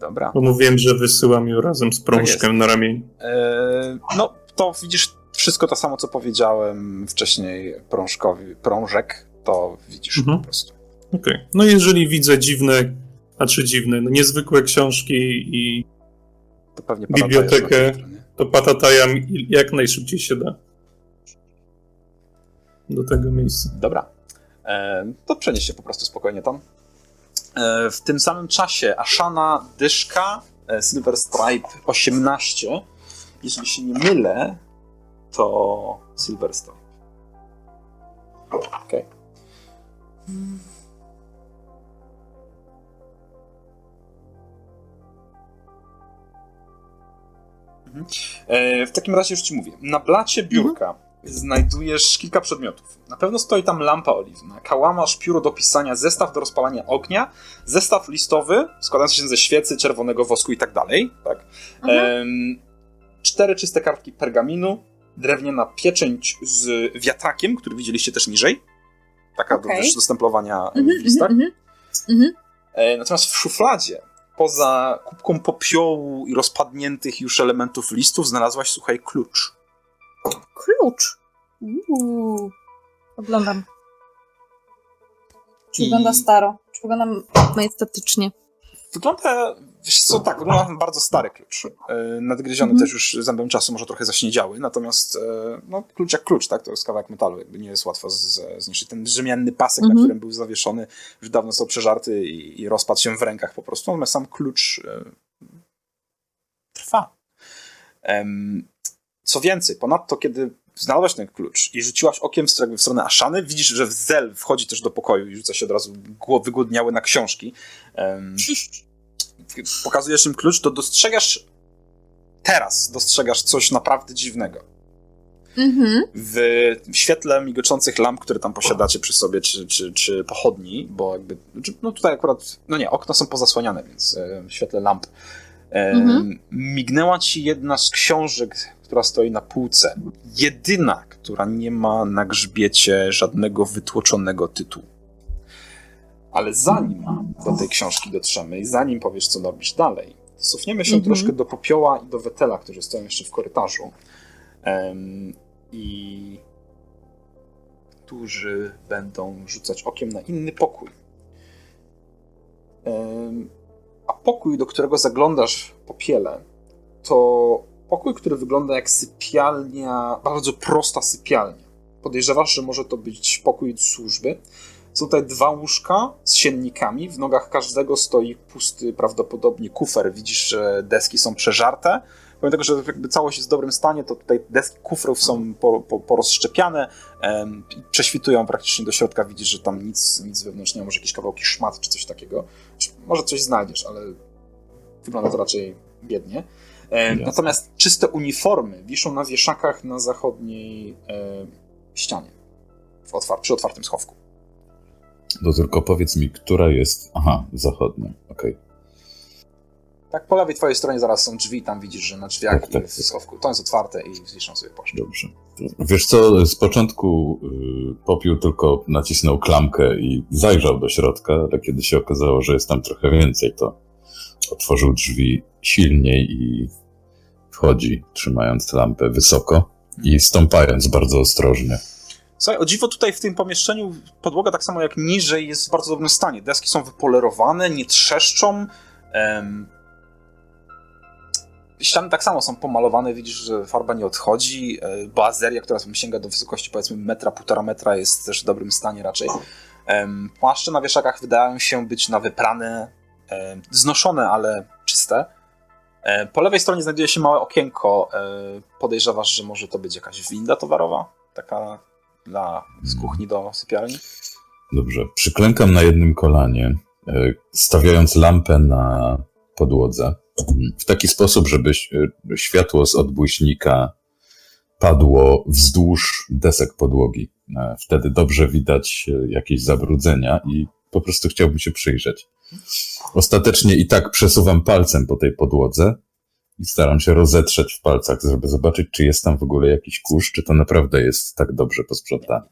Dobra. Bo mówiłem, że wysyłam ją razem z prążkiem na ramieniu. E, no, to widzisz wszystko to samo, co powiedziałem wcześniej prążkowi, prążek, to widzisz Mhm. po prostu. Okej. No jeżeli widzę dziwne, znaczy dziwne, no niezwykłe książki i To pewnie Bibliotekę. to patatajam jak najszybciej się da. Do tego miejsca. Dobra. E, to przenieś się po prostu spokojnie tam. E, w tym samym czasie Ashana Dyszka, e, Silver Stripe 18. Jeżeli się nie mylę, to Silver Stripe. Okej. Mhm. E, w takim razie już ci mówię. Na blacie biurka mhm. znajdujesz kilka przedmiotów. Na pewno stoi tam lampa oliwna, kałamarz, pióro do pisania, zestaw do rozpalania ognia, zestaw listowy składający się ze świecy, czerwonego wosku i tak dalej. Tak? Mhm. cztery czyste kartki pergaminu, drewniana pieczęć z wiatrakiem, który widzieliście też niżej. Taka okay. do, też do stemplowania w mhm, listach. Mm -hmm. e, natomiast w szufladzie, poza kubką popiołu i rozpadniętych już elementów listów, znalazłaś, słuchaj, klucz. Klucz? Uuu. Oglądam. Czy I... wygląda staro? Czy wygląda majestatycznie? Wygląda, wiesz co, tak, na bardzo stary klucz. E, nadgryziony mm. też już zębem czasu może trochę zaśniedziały, natomiast e, no, klucz jak klucz, tak, to jest kawałek metalu, jakby nie jest łatwo zniszczyć. Ten rzemienny pasek, mm -hmm. na mhm. którym był zawieszony, już dawno został przeżarty i, i rozpadł się w rękach po prostu, natomiast sam klucz e, trwa. Co więcej, ponadto kiedy znalazłaś ten klucz i rzuciłaś okiem w, w stronę Aszany, widzisz, że Zel wchodzi też do pokoju i rzuca się od razu wygłodniały na książki. Um, pokazujesz im klucz, to dostrzegasz teraz, dostrzegasz coś naprawdę dziwnego. Mhm. W, w świetle migoczących lamp, które tam posiadacie przy sobie, czy, czy, czy pochodni, bo jakby, no tutaj akurat, no nie, okna są pozasłaniane, więc e, w świetle lamp mhm. mignęła ci jedna z książek która stoi na półce. Jedyna, która nie ma na grzbiecie żadnego wytłoczonego tytułu. Ale zanim do tej książki dotrzemy i zanim powiesz, co robisz dalej, cofniemy się mhm. troszkę do popioła i do wetela, którzy stoją jeszcze w korytarzu. Um, I którzy będą rzucać okiem na inny pokój. Um, a pokój, do którego zaglądasz popiele, to pokój, który wygląda jak sypialnia, bardzo prosta sypialnia. Podejrzewasz, że może to być pokój służby. Są tutaj dwa łóżka z siennikami. W nogach każdego stoi pusty prawdopodobnie kufer. Widzisz, że deski są przeżarte. Pomimo tego, że jakby całość jest w dobrym stanie, to tutaj deski kufrów są po, po, porozszczepiane, em, prześwitują praktycznie do środka. Widzisz, że tam nic, nic wewnątrz nie ma. Może jakieś kawałki szmat czy coś takiego. Może coś znajdziesz, ale wygląda to raczej biednie. E, natomiast czyste uniformy wiszą na wieszakach na zachodniej e, ścianie, otwar przy otwartym schowku. To tylko powiedz mi, która jest. Aha, zachodnia, okej. Okay. Tak, po lewej twojej stronie zaraz są drzwi, tam widzisz, że na drzwiach tak, tak, w tak. schowku. To jest otwarte i wiszą sobie płaszcz. Dobrze. Wiesz co, z początku y, popiół tylko nacisnął klamkę i zajrzał do środka, ale kiedy się okazało, że jest tam trochę więcej, to otworzył drzwi silniej i wchodzi, trzymając lampę wysoko i stąpając bardzo ostrożnie. Słuchaj, o dziwo tutaj w tym pomieszczeniu podłoga tak samo jak niżej jest w bardzo dobrym stanie. Deski są wypolerowane, nie trzeszczą. Em... Ściany tak samo są pomalowane, widzisz, że farba nie odchodzi. E, bazeria, która sięga do wysokości powiedzmy metra, półtora metra jest też w dobrym stanie raczej. Płaszcze na wieszakach wydają się być na wyprane, znoszone, ale czyste. E, po lewej stronie znajduje się małe okienko. E, podejrzewasz, że może to być jakaś winda towarowa? Taka dla, z kuchni do sypialni? Dobrze. Przyklękam na jednym kolanie, e, stawiając lampę na podłodze w taki sposób, żeby światło z odbłyśnika padło wzdłuż desek podłogi. Wtedy dobrze widać jakieś zabrudzenia i po prostu chciałbym się przyjrzeć. Ostatecznie i tak przesuwam palcem po tej podłodze i staram się rozetrzeć w palcach, żeby zobaczyć, czy jest tam w ogóle jakiś kurz, czy to naprawdę jest tak dobrze posprzątane.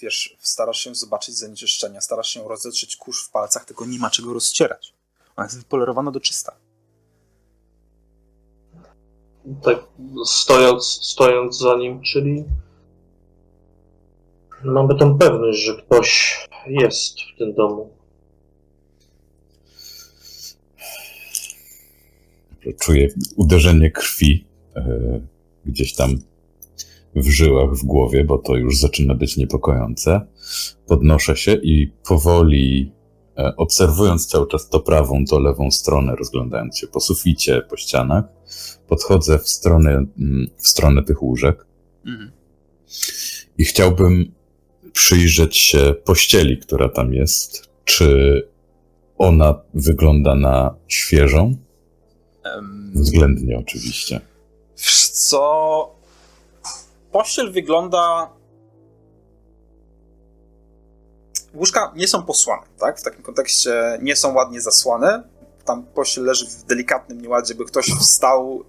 Wiesz, starasz się zobaczyć zanieczyszczenia, starasz się rozetrzeć kurz w palcach, tylko nie ma czego rozcierać. Ona jest wypolerowana do czysta. Tak, stojąc, stojąc za nim, czyli mamy tę pewność, że ktoś jest w tym domu. Czuję uderzenie krwi e, gdzieś tam w żyłach w głowie, bo to już zaczyna być niepokojące. Podnoszę się i powoli, e, obserwując cały czas to prawą, to lewą stronę, rozglądając się po suficie, po ścianach, podchodzę w stronę, mm, w stronę tych łóżek. Mhm. I chciałbym przyjrzeć się pościeli, która tam jest. Czy ona wygląda na świeżą? Względnie oczywiście. Co? Pościel wygląda. Łóżka nie są posłane, tak? W takim kontekście nie są ładnie zasłane. Tam pościel leży w delikatnym nieładzie, by ktoś wstał,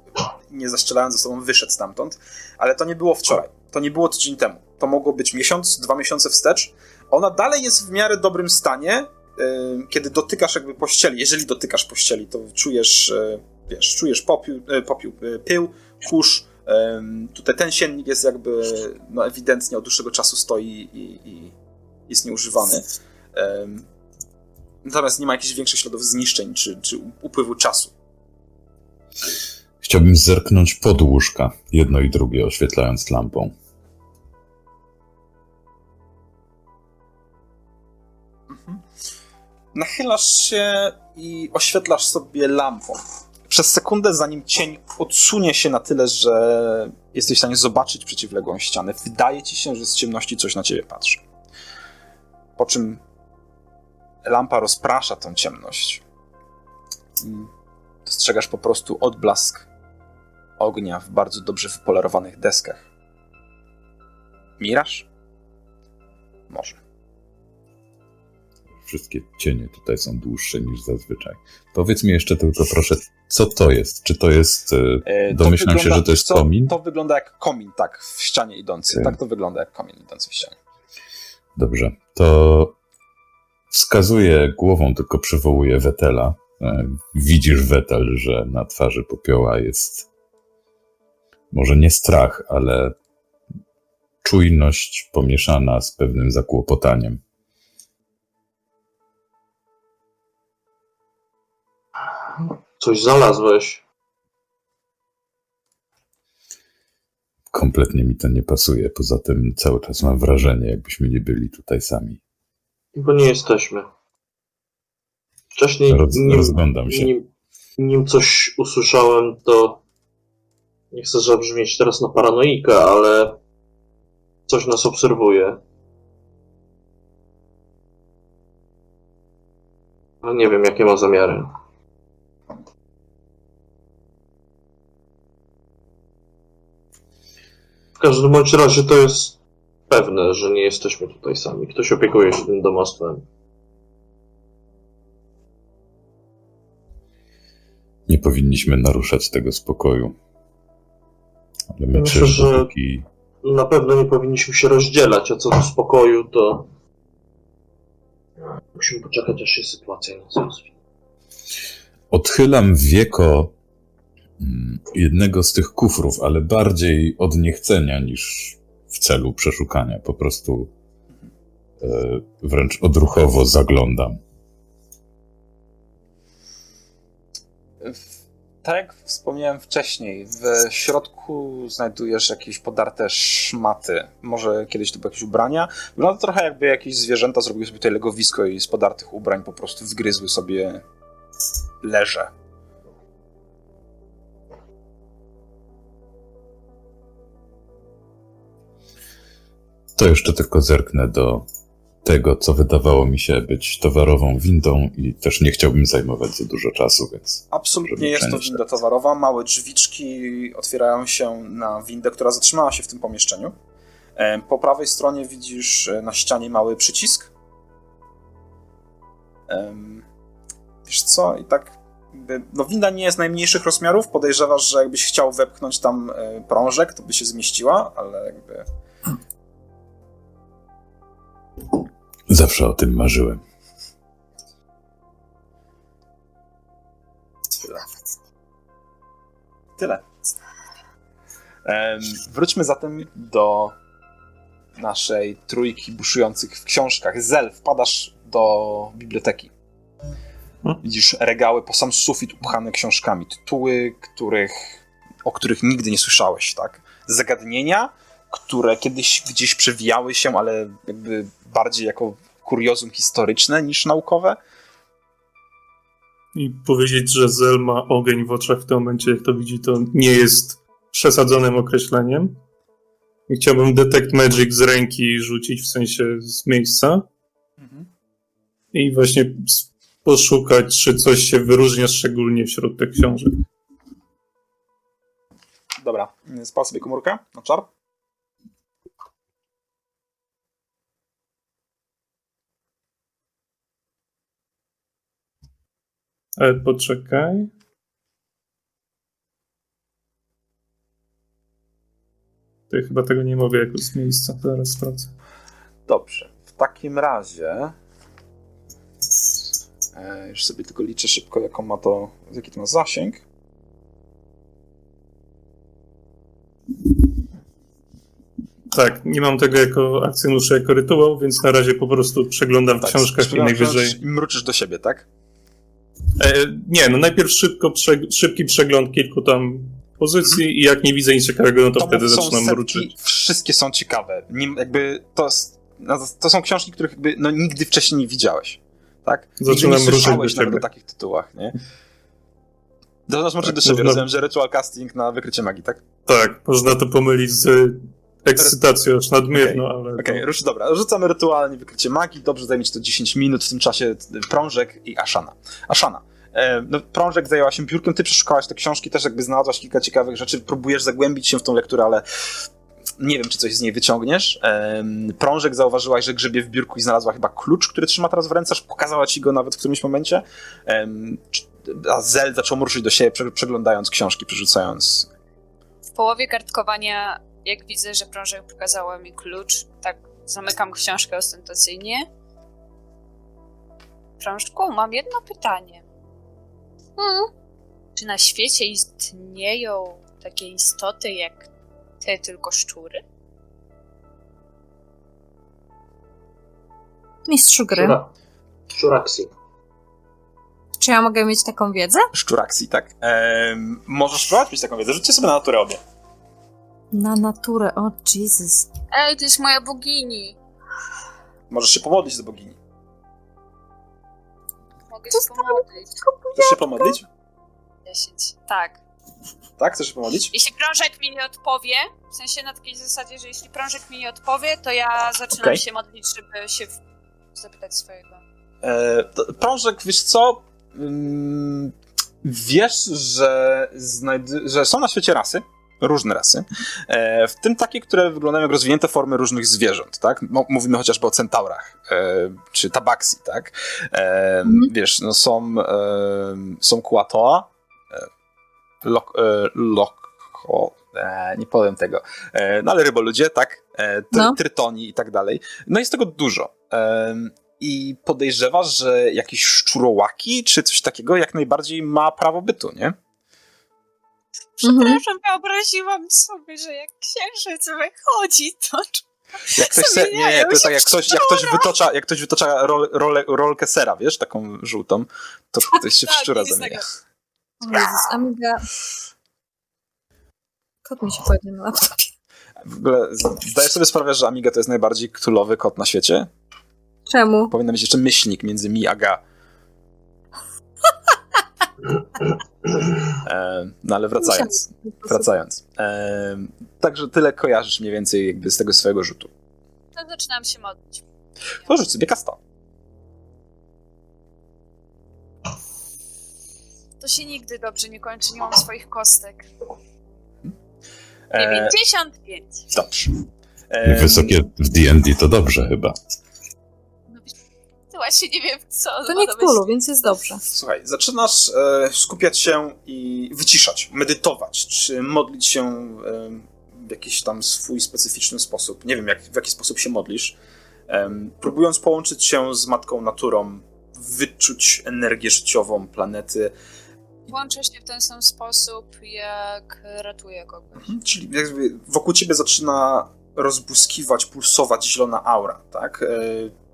nie zaszczelając ze sobą, wyszedł stamtąd. Ale to nie było wczoraj. To nie było tydzień temu. To mogło być miesiąc, dwa miesiące wstecz. Ona dalej jest w miarę dobrym stanie, kiedy dotykasz jakby pościeli, jeżeli dotykasz pościeli, to czujesz, e, wiesz, czujesz popiół, e, popiół e, pył, kurz. Tutaj ten siennik jest jakby no, ewidentnie od dłuższego czasu stoi i, i jest nieużywany. Natomiast nie ma jakichś większych śladów zniszczeń czy, czy upływu czasu. Chciałbym zerknąć pod łóżka, jedno i drugie, oświetlając lampą. nachylasz się i oświetlasz sobie lampą. Przez sekundę, zanim cień odsunie się na tyle, że jesteś w stanie zobaczyć przeciwległą ścianę, wydaje ci się, że z ciemności coś na ciebie patrzy. Po czym lampa rozprasza tą ciemność. I dostrzegasz po prostu odblask ognia w bardzo dobrze wypolerowanych deskach. Miraż? Może. Wszystkie cienie tutaj są dłuższe niż zazwyczaj. Powiedz mi jeszcze tylko proszę, co to jest? Czy to jest. E, e domyślam wygląda, się, że to jest co, komin? To wygląda jak komin, tak, w ścianie idący. Okay. Tak to wygląda jak komin idący w ścianie. Dobrze. To wskazuje głową, tylko przywołuje Wetela. E, widzisz, Wetel, że na twarzy popioła jest może nie strach, ale czujność pomieszana z pewnym zakłopotaniem. Coś znalazłeś. Kompletnie mi to nie pasuje. Poza tym cały czas mam wrażenie, jakbyśmy nie byli tutaj sami. Bo nie jesteśmy. Wcześniej, Roz, nim, rozglądam się. Nim, nim coś usłyszałem, to nie chcę zabrzmieć teraz na paranoika, ale coś nas obserwuje. Ale nie wiem, jakie ma zamiary. W każdym bądź razie to jest pewne, że nie jesteśmy tutaj sami. Ktoś opiekuje się tym domostwem. Nie powinniśmy naruszać tego spokoju. Ale my Myślę, że dopóki... na pewno nie powinniśmy się rozdzielać, a co do spokoju, to musimy poczekać, aż się sytuacja nie rozwinie. Odchylam wieko jednego z tych kufrów, ale bardziej od niechcenia niż w celu przeszukania. Po prostu e, wręcz odruchowo zaglądam. Tak jak wspomniałem wcześniej, w środku znajdujesz jakieś podarte szmaty. Może kiedyś to były jakieś ubrania. Wygląda trochę jakby jakieś zwierzęta zrobiły sobie tutaj legowisko i z podartych ubrań po prostu wgryzły sobie leże. To jeszcze tylko zerknę do tego, co wydawało mi się być towarową windą i też nie chciałbym zajmować za dużo czasu, więc... Absolutnie jest to winda towarowa. Małe drzwiczki otwierają się na windę, która zatrzymała się w tym pomieszczeniu. Po prawej stronie widzisz e, na ścianie mały przycisk. Wiesz co, i tak no winda nie jest najmniejszych rozmiarów, podejrzewasz, że jakbyś chciał wepchnąć tam e, prążek, to by się zmieściła, ale jakby Zawsze o tym marzyłem. Tyle. Wróćmy zatem do naszej trójki buszujących w książkach. Zel, wpadasz do biblioteki. Hmm? Widzisz regały po sam sufit upchane książkami. Tytuły, których, o których nigdy nie słyszałeś, tak? Zagadnienia, które kiedyś gdzieś przewijały się, ale jakby bardziej jako kuriozum historyczne niż naukowe. I powiedzieć, że Zel ma ogień w oczach w tym momencie, jak to widzi, to nie jest przesadzonym określeniem. I chciałbym Detect Magic z ręki rzucić, w sensie z miejsca. Mhm. I właśnie poszukać, czy coś się wyróżnia szczególnie wśród tych książek. Dobra, spal sobie komórkę na czar. Ale poczekaj. To ja chyba tego nie mogę jako z miejsca. Zaraz sprawdzę. Dobrze. W takim razie. E, już sobie tylko liczę szybko, jaką ma to, jaki to ma zasięg. Tak, nie mam tego jako akcjonusza, jako rytuał, więc na razie po prostu przeglądam Tak, w książkach i najwyżej. Mruczysz do siebie, tak? E, nie, no najpierw szybko prze, szybki przegląd kilku tam pozycji i jak nie widzę nic ciekawego, no to, To wtedy zaczynam setki, mruczyć. Wszystkie są ciekawe. Jakby to, no, to są książki, których jakby no, nigdy wcześniej nie widziałeś. Tak? Zaczynam nigdy nie słyszałeś nawet o takich tytułach, nie? Zaczynasz mruczyć Tak, do siebie. można- Rozumiem, że ritual casting na wykrycie magii, tak? Tak, można to pomylić z ekscytacją aż nadmierną, ale... Okej, to- rusz, dobra. Rzucamy rytualnie wykrycie magii. Dobrze, zajmie ci to 10 minut. W tym czasie Prążek i Ashana. Ashana. E, no, Prążek zajęła się piórkiem, ty przeszukałaś te książki, też jakby znalazłaś kilka ciekawych rzeczy, próbujesz zagłębić się w tą lekturę, ale nie wiem, czy coś z niej wyciągniesz. Em, Prążek zauważyłaś, że grzebie w biurku i znalazła chyba klucz, który trzyma teraz w ręce, aż pokazała ci go nawet w którymś momencie. C- A Zel zaczął ruszyć do siebie, prze- przeglądając książki, przerzucając. W połowie kartkowania, jak widzę, że prążek pokazała mi klucz, tak zamykam książkę ostentacyjnie. Prążku, mam jedno pytanie. Hmm. Czy na świecie istnieją takie istoty jak te tylko szczury? Mistrzu gry. Szczura- Szczuraksi. Czy ja mogę mieć taką wiedzę? Szczuraksji, tak? Em, możesz spróbować mieć taką wiedzę. Rzućcie sobie na naturę obie. Na naturę, o Jesus. Ej, to jest moja bogini. Możesz się pomodlić do bogini. Mogę się pomodlić. Chcesz się pomodlić? 10. Tak. Tak? Chcesz się pomodlić? Jeśli prążek mi nie odpowie, w sensie na takiej zasadzie, że jeśli prążek mi nie odpowie, to ja zaczynam Okej. się modlić, żeby się w... zapytać swojego. E, to- Prążek, wiesz co? Ym, wiesz, że, że są na świecie rasy, różne rasy, e, w tym takie, które wyglądają jak rozwinięte formy różnych zwierząt, tak? Mówimy chociażby o centaurach, e, czy tabaksi, tak? E, Wiesz, no są, są kuatoa, lok, loko, nie powiem tego, no ale ryboludzie, tak? Try, No. Trytoni i tak dalej. No jest tego dużo. I podejrzewasz, że jakieś szczurołaki czy coś takiego jak najbardziej ma prawo bytu, nie? Przepraszam, wyobraziłam sobie, że jak księżyc wychodzi, to Jak ktoś se, nie, nie, to jest tak jak ktoś, jak ktoś wytocza, jak ktoś wytocza rol, rolę, rolkę sera, wiesz, taką żółtą, to ktoś się w Tak, szczura nic zamienia. O Jezus, Amiga. Kot mi się pojawił na laptopie. W ogóle zdajesz sobie sprawę, że Amiga to jest najbardziej ktulowy kot na świecie? Czemu? Powinna być jeszcze myślnik między mi a ga. E, no ale wracając, wracając. E, także tyle kojarzysz mniej więcej jakby z tego swojego rzutu. to zaczynam się modlić. To rzuć sobie kasta. To się nigdy dobrze nie kończy, nie mam swoich kostek. E, 95. dobrze. E, Wysokie w D&D to dobrze chyba. Właśnie nie wiem co. To nie myśli. więc jest dobrze. Słuchaj, zaczynasz e, skupiać się i wyciszać, medytować, czy modlić się e, w jakiś tam swój specyficzny sposób. Nie wiem, jak, w jaki sposób się modlisz. Em, próbując połączyć się z matką naturą, wyczuć energię życiową planety, Włączę się w ten sam sposób, jak ratuję kogoś. Mhm, Czyli jakby wokół ciebie zaczyna rozbłyskiwać, pulsować zielona aura, tak?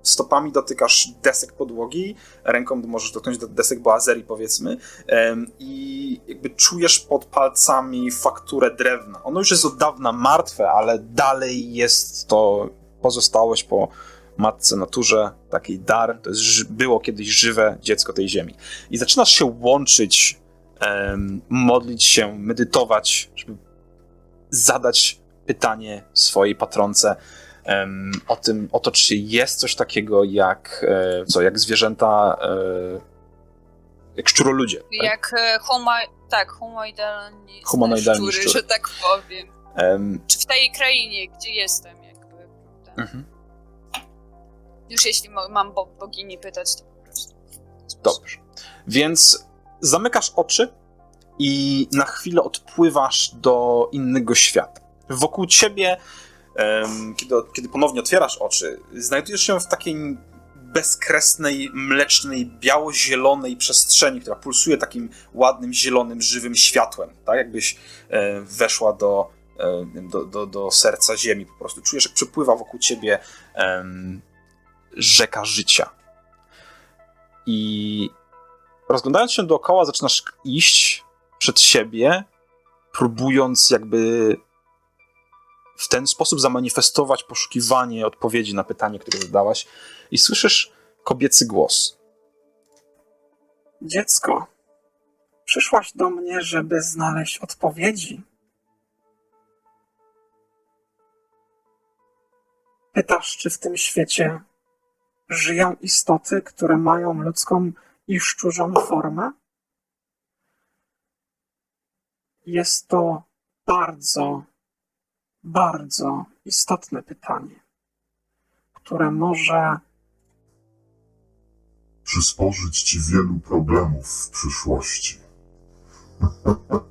Stopami dotykasz desek podłogi, ręką możesz dotknąć do desek boazerii, powiedzmy, i jakby czujesz pod palcami fakturę drewna. Ono już jest od dawna martwe, ale dalej jest to pozostałość po matce naturze, takiej dar. To jest, było kiedyś żywe dziecko tej ziemi. I zaczynasz się łączyć modlić się, medytować, żeby zadać pytanie swojej patronce o tym, o to, czy jest coś takiego jak, e, co, jak zwierzęta, e, jak szczuroludzie. Tak? Jak e, huma... tak, humanoidalni, humanoidalni szczury, szczury, że tak powiem. Um, Czy w tej krainie, gdzie jestem, jakby, mhm. Już jeśli mam bo bogini pytać, to po prostu. Dobrze. Więc zamykasz oczy i na chwilę odpływasz do innego świata. Wokół ciebie, kiedy, kiedy ponownie otwierasz oczy, znajdujesz się w takiej bezkresnej, mlecznej, biało-zielonej przestrzeni, która pulsuje takim ładnym, zielonym, żywym światłem. Tak jakbyś e, weszła do, e, do, do, do, serca ziemi po prostu. Czujesz, jak przepływa wokół ciebie rzeka życia. I rozglądając się dookoła, zaczynasz iść przed siebie, próbując jakby w ten sposób zamanifestować poszukiwanie odpowiedzi na pytanie, które zadałaś, i słyszysz kobiecy głos. Dziecko, przyszłaś do mnie, żeby znaleźć odpowiedzi. Pytasz, czy w tym świecie żyją istoty, które mają ludzką i szczurzą formę? Jest to bardzo, bardzo istotne pytanie, które może przysporzyć ci wielu problemów w przyszłości.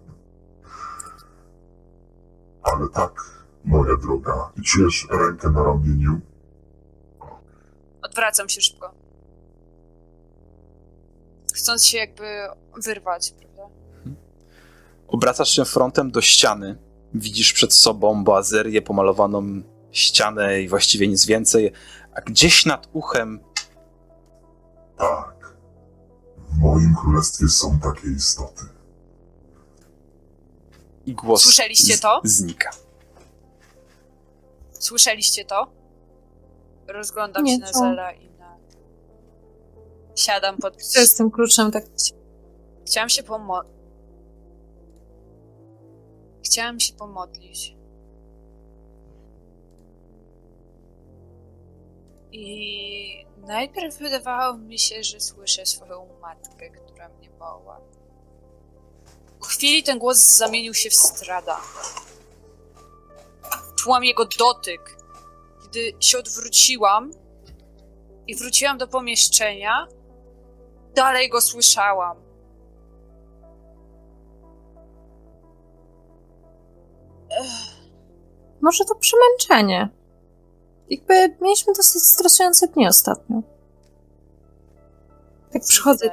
Ale tak, moja droga, czujesz rękę na ramieniu? Odwracam się szybko. Chcąc się jakby wyrwać, prawda? Obracasz się frontem do ściany. Widzisz przed sobą boazerię, pomalowaną ścianę i właściwie nic więcej, a gdzieś nad uchem tak. W moim królestwie są takie istoty. I głos Słyszeliście to? znika. Słyszeliście to? Rozglądam Nie, się na Zela i na... Siadam pod... Co z tym kluczem tak... Chciałam się pomodlić. Chciałam się pomodlić. I najpierw wydawało mi się, że słyszę swoją matkę, która mnie woła. W chwili ten głos zamienił się w strada. Czułam jego dotyk. Gdy się odwróciłam i wróciłam do pomieszczenia, dalej go słyszałam. Może to przemęczenie. Jakby mieliśmy dosyć stresujące dni ostatnio. Tak przychodzę.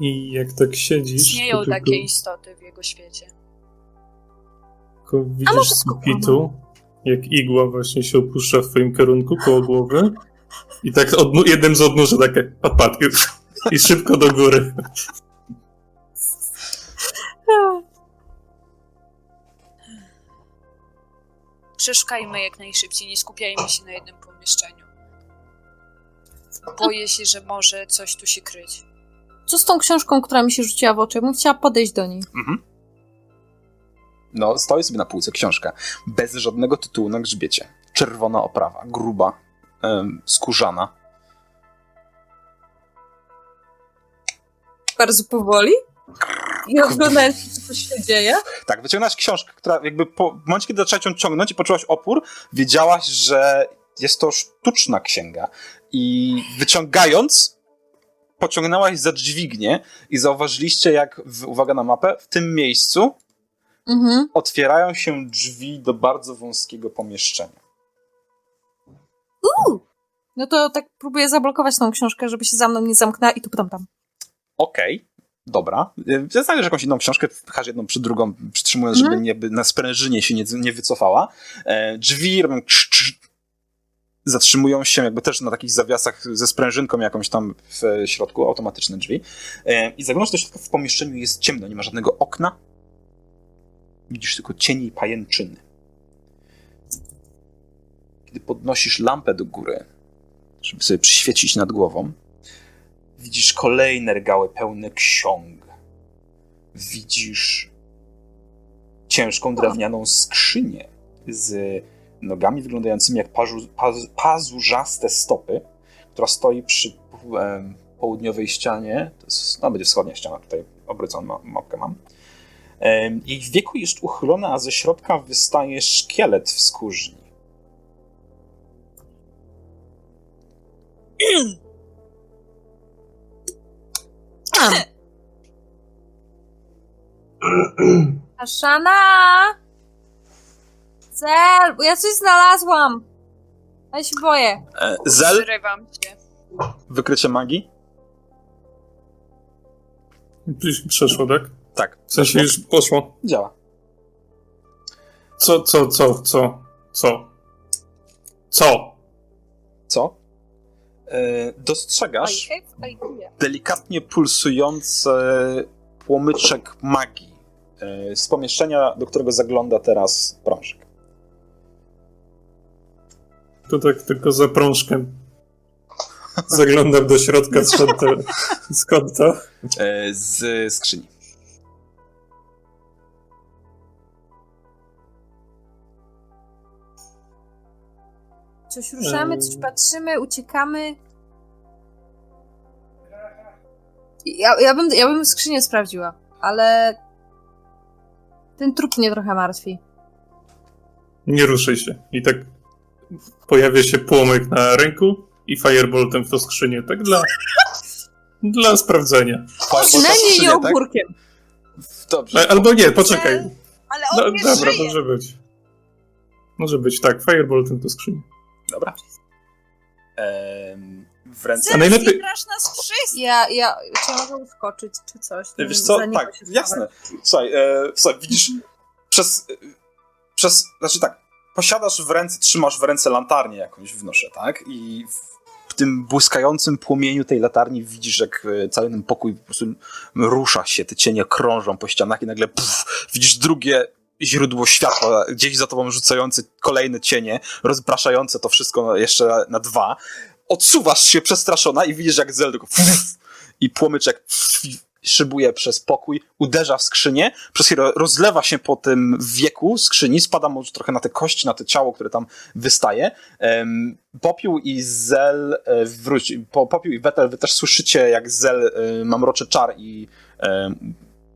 I jak tak siedzisz. Istnieją takie tylko... istoty w jego świecie. Tylko widzisz sufitu, jak igła właśnie się opuszcza w twoim kierunku koło głowy. I tak od, jeden z odnóży takie pat, i szybko do góry. Przeszukajmy jak najszybciej, nie skupiajmy się na jednym pomieszczeniu. Boję się, że może coś tu się kryć. Co z tą książką, która mi się rzuciła w oczy? Ja bym chciała podejść do niej. Mhm. No, stoi sobie na półce książka. Bez żadnego tytułu na grzbiecie. Czerwona oprawa, gruba, ym, skórzana. Bardzo powoli? I oglądając, co się dzieje? Tak, wyciągnęłaś książkę, która jakby po w momencie, kiedy zaczęłaś ją ciągnąć i poczułaś opór, wiedziałaś, że jest to sztuczna księga. I wyciągając, pociągnęłaś za dźwignię i zauważyliście, jak, w, uwaga na mapę, w tym miejscu mhm. otwierają się drzwi do bardzo wąskiego pomieszczenia. Uuu! No to tak próbuję zablokować tą książkę, żeby się za mną nie zamknęła i tu potem tam. Okej. Okay. Dobra. Znajdziesz jakąś inną książkę, wpychasz jedną przy drugą, przytrzymując, żeby mhm. nie, na sprężynie się nie, nie wycofała. E, drzwi robią krz, zatrzymują się jakby też na takich zawiasach ze sprężynką jakąś tam w środku, automatyczne drzwi. E, I zaglądasz do środka, w pomieszczeniu jest ciemno, nie ma żadnego okna. Widzisz tylko cienie i pajęczyny. Kiedy podnosisz lampę do góry, żeby sobie przyświecić nad głową, Widzisz kolejne regały pełne ksiąg. Widzisz ciężką drewnianą skrzynię z nogami wyglądającymi jak pazu, paz, pazurzaste stopy, która stoi przy południowej ścianie, to jest, no będzie wschodnia ściana, tutaj obrycą mapkę mam. Jej wieku jest uchylone, a ze środka wystaje szkielet w skórzni. Aszana! Zel, bo ja coś znalazłam. Ja się boję. E, Zel? Zrywam się. Wykrycie magii? Przeszło, tak? Tak. W sensie już poszło. Działa. Co, co, co, co, co? Co? Co? E, dostrzegasz delikatnie pulsujący płomyczek magii e, z pomieszczenia, do którego zagląda teraz prążek. To tak tylko za prążkiem. Zaglądam do środka, skąd to? Skąd to? E, z skrzyni. Coś ruszamy, coś patrzymy, uciekamy. Ja, ja, bym, ja bym skrzynię sprawdziła, ale ten trup mnie trochę martwi. Nie ruszaj się. I tak pojawia się płomyk na ręku i fireboltem w to skrzynię. Tak dla, dla sprawdzenia. Przynajmniej nie ogórkiem. Tak? Dobrze. Albo nie, poczekaj. Ale on no, Dobra, żyje. może być. Może być, tak. Fireboltem to skrzynię. Dobra. Ehm, w ręce... A najlepiej- grasz nas wszystkich. Ja, ja, czy ja mogę uskoczyć, czy coś? Wiesz co, tak, jasne. Słuchaj, e, słuchaj widzisz, przez, e, przez, znaczy tak, posiadasz w ręce, trzymasz w ręce lantarnię jakąś wnoszę, tak? I w tym błyskającym płomieniu tej latarni widzisz, jak e, cały ten pokój po prostu rusza się, te cienie krążą po ścianach i nagle puf, widzisz drugie źródło światła, gdzieś za tobą rzucające kolejne cienie, rozpraszające to wszystko jeszcze na, dwa. Odsuwasz się przestraszona i widzisz, jak Zel tylko i płomyczek szybuje przez pokój, uderza w skrzynię, przez chwilę rozlewa się po tym wieku skrzyni, spada może trochę na te kości, na to ciało, które tam wystaje. Um, Popiół i Zel e, wróć, po, Popiół i Wetel, wy też słyszycie, jak Zel e, mamroczy czar i e,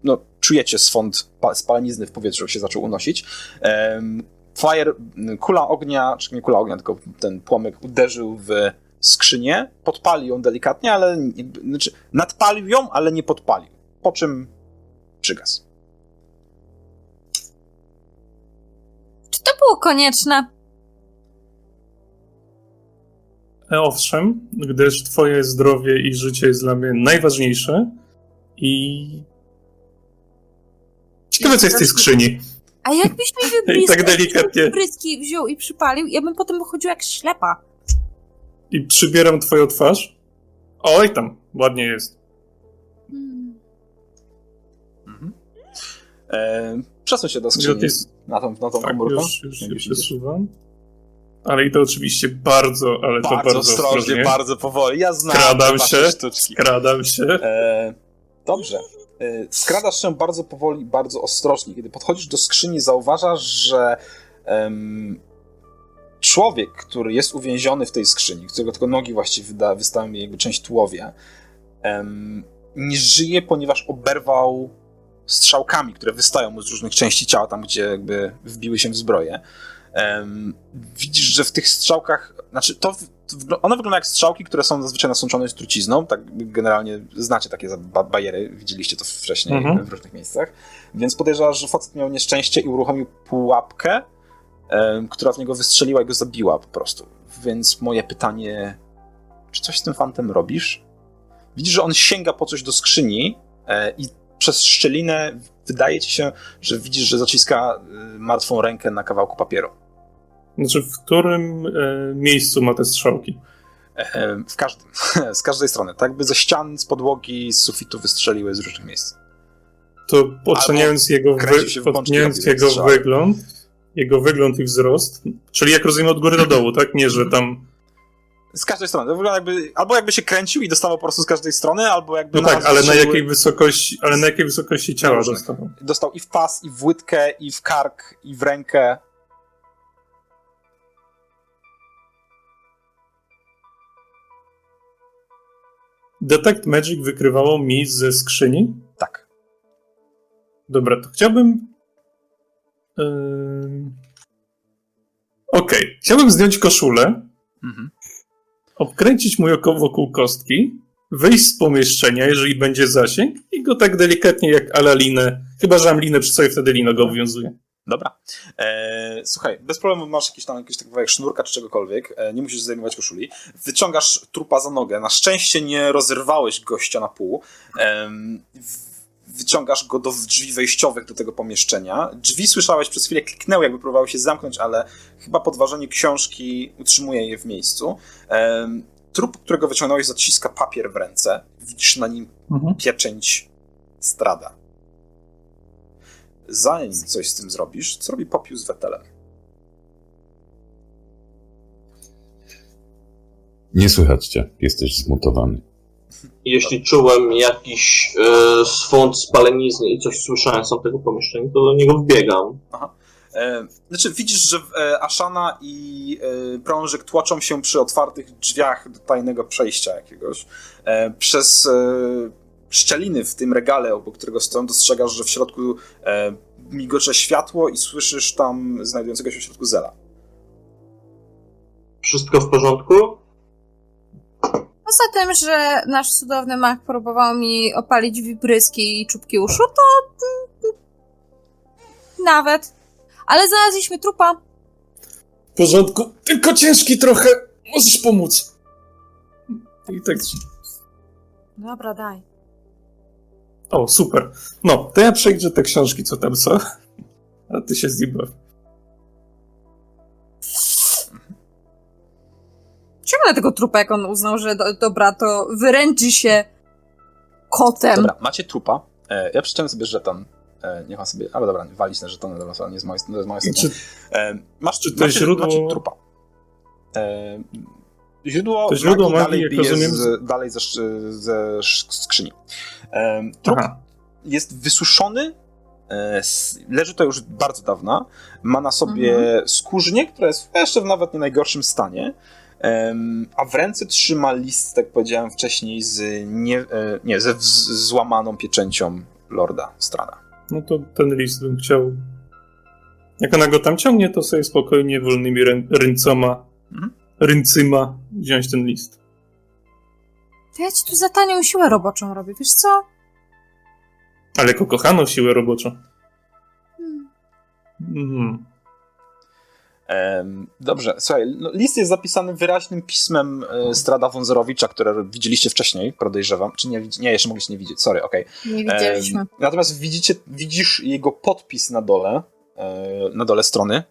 no, czujecie swąd pa, spalenizny w powietrzu się zaczął unosić. Fire, kula ognia, czy nie kula ognia, tylko ten płomyk uderzył w skrzynię, podpalił ją delikatnie, ale znaczy nadpalił ją, ale nie podpalił. Po czym przygasł. Czy to było konieczne? E, Owszem, gdyż twoje zdrowie i życie jest dla mnie najważniejsze i... Ciekawe, co jest w tej skrzyni. A jakbyś mi I wybliskał, tak delikatnie. bryski wziął i przypalił, ja bym potem wychodziła jak ślepa. I przybieram twoją twarz. Oj tam, ładnie jest. Mhm. E, przesuń się do skrzyni. Jest- Na tą, na tą Tak, komórkę. już, już się przesuwam. Ale i to oczywiście bardzo, ale to Bardzo, bardzo ostrożnie, ostrożnie. bardzo powoli. Ja znam Skradam się, sztuczki. skradam się. E, dobrze. E, skradasz się bardzo powoli, bardzo ostrożnie. Kiedy podchodzisz do skrzyni, zauważasz, że em, człowiek, który jest uwięziony w tej skrzyni, którego tylko nogi właściwie wyda, wystają jakby część tułowia, em, nie żyje, ponieważ oberwał strzałkami, które wystają mu z różnych części ciała, tam gdzie jakby wbiły się w zbroję. Em, widzisz, że w tych strzałkach, znaczy to, one wyglądają jak strzałki, które są zazwyczaj nasączone z trucizną, tak generalnie znacie takie ba bajery, widzieliście to wcześniej Mhm. w różnych miejscach, więc podejrzewasz, że facet miał nieszczęście i uruchomił pułapkę, która w niego wystrzeliła i go zabiła po prostu. Więc moje pytanie, czy coś z tym fantem robisz? Widzisz, że on sięga po coś do skrzyni e, i przez szczelinę wydaje ci się, że widzisz, że zaciska y, martwą rękę na kawałku papieru. Znaczy, w którym e, miejscu ma te strzałki? E, W każdym, z każdej strony. Tak by ze ścian, z podłogi, z sufitu wystrzeliły z różnych miejsc. To oceniając jego, wy, oceniając jego wygląd, jego wygląd i wzrost, czyli jak rozumiem od góry do dołu, tak? Nie, że tam... Z każdej strony. To wygląda jakby, albo jakby się kręcił i dostawał po prostu z każdej strony, albo jakby No tak, ale na jakiej wysokości, ale na jakiej wysokości ciała dostał? Dostał i w pas, i w łydkę, i w kark, i w rękę. Detect Magic wykrywało mi ze skrzyni? Tak. Dobra, to chciałbym. Yy... Okej, okay. chciałbym zdjąć koszulę, mhm. obkręcić mój oko wokół kostki, wyjść z pomieszczenia, jeżeli będzie zasięg, i go tak delikatnie jak ala linę, chyba że mam linę przy sobie, wtedy lino go obowiązuje. Dobra. Eee, słuchaj, bez problemu masz jakiś tam jakiś taki sznurka czy czegokolwiek, e, nie musisz zdejmować koszuli. Wyciągasz trupa za nogę. Na szczęście nie rozerwałeś gościa na pół. E, wyciągasz go do drzwi wejściowych do tego pomieszczenia. Drzwi słyszałeś przez chwilę kliknęły, jakby próbowały się zamknąć, ale chyba podważenie książki utrzymuje je w miejscu. E, trup, którego wyciągnąłeś, zaciska papier w ręce. Widzisz na nim mhm. pieczęć strada zanim coś z tym zrobisz, co robi Popiu z Wetelem? Nie słychać cię, jesteś zmutowany. Jeśli czułem jakiś e, swąd spalenizny i coś słyszałem z tego pomieszczenia, to do niego wbiegam. Aha. E, znaczy, widzisz, że e, Ashana i e, Prążek tłoczą się przy otwartych drzwiach do tajnego przejścia jakiegoś. E, przez e, szczeliny w tym regale, obok którego stoją, dostrzegasz, że w środku e, migocze światło i słyszysz tam znajdującego się w środku Zela. Wszystko w porządku? Poza tym, że nasz cudowny mach próbował mi opalić wibryski i czubki uszu, to nawet. Ale znaleźliśmy trupa. W porządku, tylko ciężki trochę. Możesz pomóc. I tak. Dobra, daj. O, super. No, to ja przejdę te książki, co tam są. A ty się z nim baw. Ciągnę tego trupa, jak on uznał, że do, dobra, to wyręczy się kotem. Dobra, macie trupa. E, ja przeczytam sobie żeton. E, niech on sobie... Ale dobra, walić na żetony, dobra, nie z mojej, z mojej strony. E, masz, czy to macie, źródło... macie trupa. E, źródło, to źródło magii, magii dalej, rozumiem... z, dalej ze, ze skrzyni. Trup jest wysuszony, e, leży to już bardzo dawno. Ma na sobie mhm. skórznię, która jest jeszcze w nawet nie najgorszym stanie. A w ręce trzyma list, tak powiedziałem wcześniej, z, nie, e, nie, ze złamaną pieczęcią Lorda Strana. No to ten list bym chciał. Jak ona go tam ciągnie, to sobie spokojnie, wolnymi ręcoma, mhm. ręcyma wziąć ten list. To ja ci tu za tanią siłę roboczą robię, wiesz co? Ale jako kochaną siłę roboczą. Hmm. Mhm. dobrze, słuchaj, no, list jest zapisany wyraźnym pismem e, Strada Wązorowicza, które widzieliście wcześniej, podejrzewam. Czy nie, nie jeszcze mogliście nie widzieć, sorry, okej. Okay. Nie widzieliśmy. natomiast widzicie, widzisz jego podpis na dole, e, na dole strony,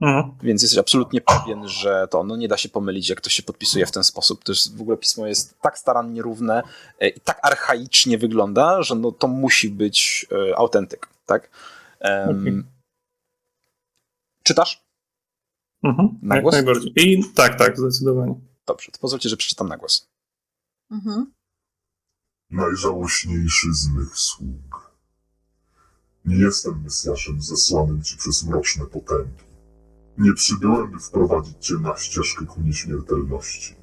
Mhm. Więc jesteś absolutnie pewien, że to no, nie da się pomylić, jak to się podpisuje w ten sposób. To jest, w ogóle pismo jest tak starannie równe e, i tak archaicznie wygląda, że no, to musi być e, autentyk, tak? Um, okay. Czytasz? Mhm. Na głos? Jak najbardziej. I tak, tak, zdecydowanie. Dobrze, to pozwólcie, że przeczytam na głos. Mhm. Najżałośniejszy z mych sług. Nie jestem Mesjaszem zesłanym ci przez mroczne potęgi. Nie przybyłem, by wprowadzić cię na ścieżkę ku nieśmiertelności.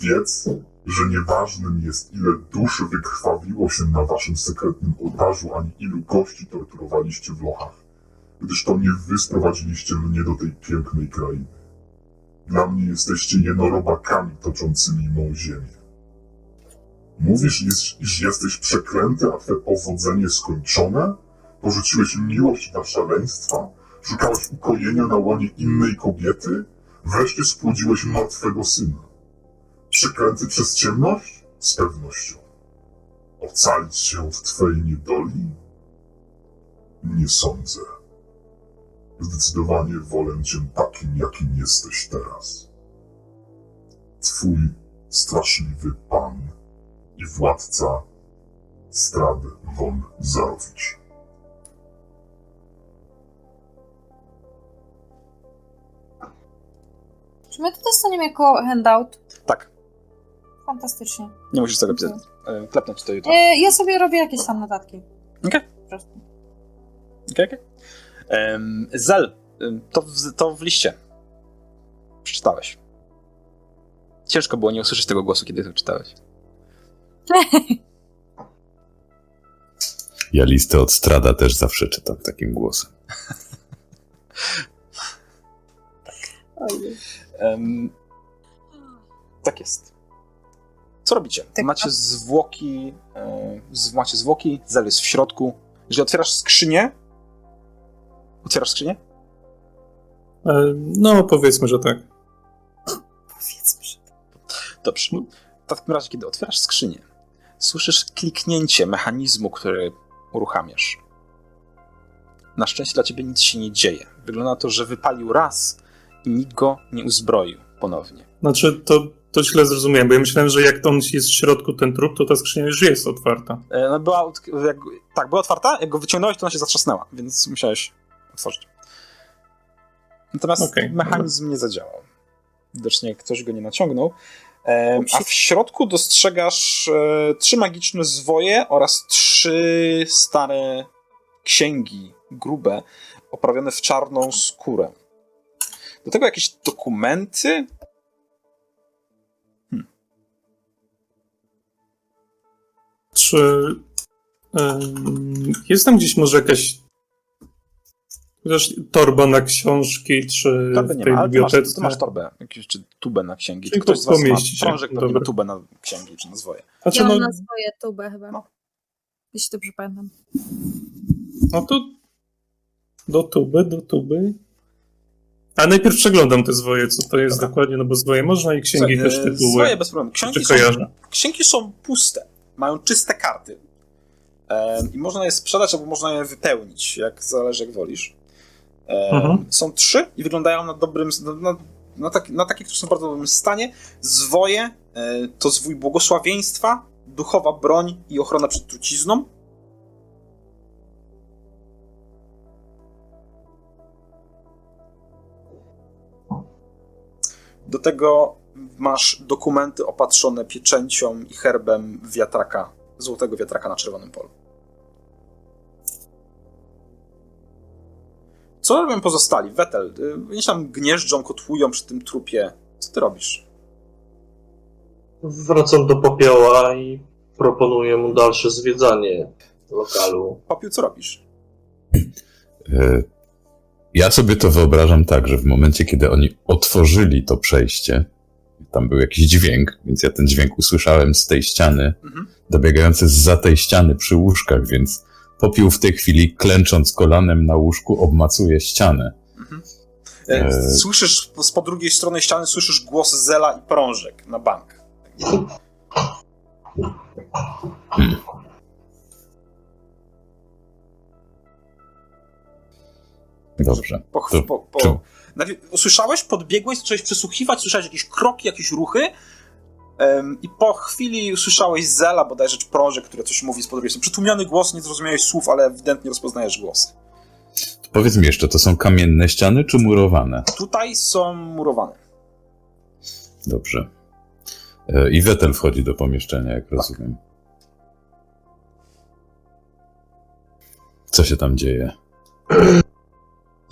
Wiedz, że nieważnym jest, ile duszy wykrwawiło się na waszym sekretnym ołtarzu, ani ilu gości torturowaliście w lochach, gdyż to nie wy sprowadziliście mnie do tej pięknej krainy. Dla mnie jesteście jednorobakami toczącymi mą ziemię. Mówisz, iż jesteś przeklęty, a twe powodzenie skończone? Porzuciłeś miłość dla szaleństwa? Szukałeś ukojenia na łonie innej kobiety? Wreszcie spłodziłeś martwego syna. Przeklęty przez ciemność? Z pewnością. Ocalić się od twojej niedoli? Nie sądzę. Zdecydowanie wolę cię takim, jakim jesteś teraz. Twój straszliwy pan i władca Strad von Zarowicz. Czy my to dostaniemy jako handout? Tak. Fantastycznie. Nie musisz tego pisać. Okay. Klepnąć to jutro. E, ja sobie robię jakieś tam notatki. Okej. Okay. Okej, okay, Um, Zel, to w, to w liście. Przeczytałeś. Ciężko było nie usłyszeć tego głosu, kiedy to czytałeś. Ja listę od Strada też zawsze czytam takim głosem. Um, tak jest. Co robicie? Tak, macie tak. zwłoki, e, z, macie zwłoki, zel jest w środku. Jeżeli otwierasz skrzynię, otwierasz skrzynię? E, No, powiedzmy, że tak. Powiedzmy, że Dobrze. W takim razie, kiedy otwierasz skrzynię, słyszysz kliknięcie mechanizmu, który uruchamiasz. Na szczęście dla ciebie nic się nie dzieje. Wygląda na to, że wypalił raz i nikt go nie uzbroił ponownie. Znaczy, to, to źle zrozumiałem, bo ja myślałem, że jak on jest w środku, ten trup, to ta skrzynia już jest otwarta. E, No była, jak, tak, była otwarta, jak go wyciągnąłeś, to ona się zatrzasnęła, więc musiałeś otworzyć. Natomiast Okej, mechanizm nie zadziałał. Widocznie ktoś go nie naciągnął. E, a w środku dostrzegasz e, trzy magiczne zwoje oraz trzy stare księgi, grube, oprawione w czarną skórę. Do tego jakieś dokumenty. Czy em, jest tam gdzieś może jakaś chociaż torba na książki, czy Torby w nie tej ma, ale ty masz, bibliotece? ty masz torbę, jakieś, czy tubę na księgi. Czyli Czy ktoś z was ma krążek pewnie tubę na księgi, czy na zwoje. Znaczy, ja mam no, na swoje tubę chyba. No. Jeśli dobrze pamiętam. no to do tuby, do tuby. A najpierw przeglądam te zwoje, co to jest Dobra. dokładnie, no bo zwoje można i księgi Słuchaj, też e, tytuły. Zwoje bez problemu. Księgi są, księgi są puste. Mają czyste karty. E, I można je sprzedać, albo można je wypełnić, jak zależy, jak wolisz. E, Mhm. Są trzy i wyglądają na dobrym, na, na, na, takie, które są w bardzo dobrym stanie. Zwoje e, to zwój błogosławieństwa, duchowa broń i ochrona przed trucizną. Do tego masz dokumenty opatrzone pieczęcią i herbem wiatraka, złotego wiatraka na czerwonym polu. Co robią pozostali? Wetel, y, oni tam gnieżdżą, kotłują przy tym trupie. Co ty robisz? Wracam do popioła i proponuję mu dalsze zwiedzanie lokalu. Popiół, co robisz? Ja sobie to wyobrażam tak, że w momencie, kiedy oni otworzyli to przejście, tam był jakiś dźwięk, więc ja ten dźwięk usłyszałem z tej ściany, Mhm. dobiegający za tej ściany przy łóżkach, więc popiół w tej chwili, klęcząc kolanem na łóżku, obmacuje ścianę. E, E. Słyszysz z po drugiej strony ściany słyszysz głos Zela i prążek na bank. Dobrze. Po, To po, po, czy- najpierw usłyszałeś, podbiegłeś, zacząłeś przysłuchiwać, słyszałeś jakieś kroki, jakieś ruchy em, i po chwili usłyszałeś Zela, bodajże czy prążek, które coś mówi z po drugiej strony. Przytłumiony głos, nie zrozumiałeś słów, ale ewidentnie rozpoznajesz głosy. To powiedz mi jeszcze, to są kamienne ściany czy murowane? Tutaj są murowane. Dobrze. E, I Wetel wchodzi do pomieszczenia, jak rozumiem. Co się tam dzieje?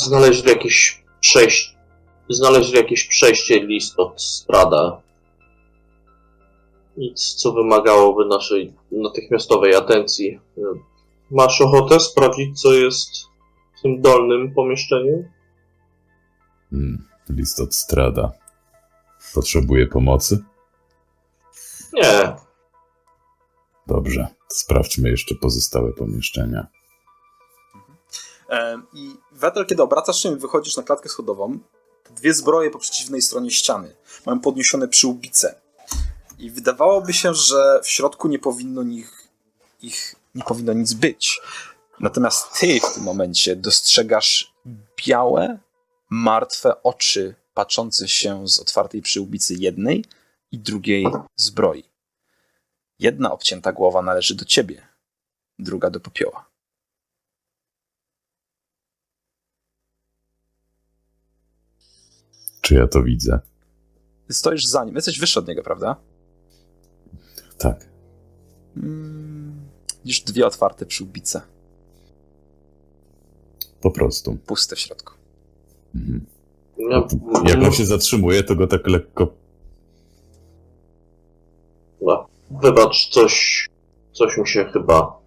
Znaleźli jakieś przejście. Znaleźli jakieś przejście list od Strada. Nic, co wymagałoby naszej natychmiastowej atencji. Masz ochotę sprawdzić, co jest w tym dolnym pomieszczeniu? Hmm, list od Strada. Potrzebuje pomocy? Nie. Dobrze. Sprawdźmy jeszcze pozostałe pomieszczenia. I Wetel, kiedy obracasz się i wychodzisz na klatkę schodową, dwie zbroje po przeciwnej stronie ściany mają podniesione przyłbice. I wydawałoby się, że w środku nie powinno nich, ich nie powinno nic być. Natomiast ty w tym momencie dostrzegasz białe, martwe oczy patrzące się z otwartej przyłbicy jednej i drugiej zbroi. Jedna obcięta głowa należy do ciebie, druga do popioła. Czy ja to widzę? Stoisz za nim. Jesteś wyższy od niego, prawda? Tak. Mm, widzisz dwie otwarte przyłbice. Po prostu. Puste w środku. Mhm. Ja, Jak on się zatrzymuje, to go tak lekko No, wybacz, coś, coś mi się chyba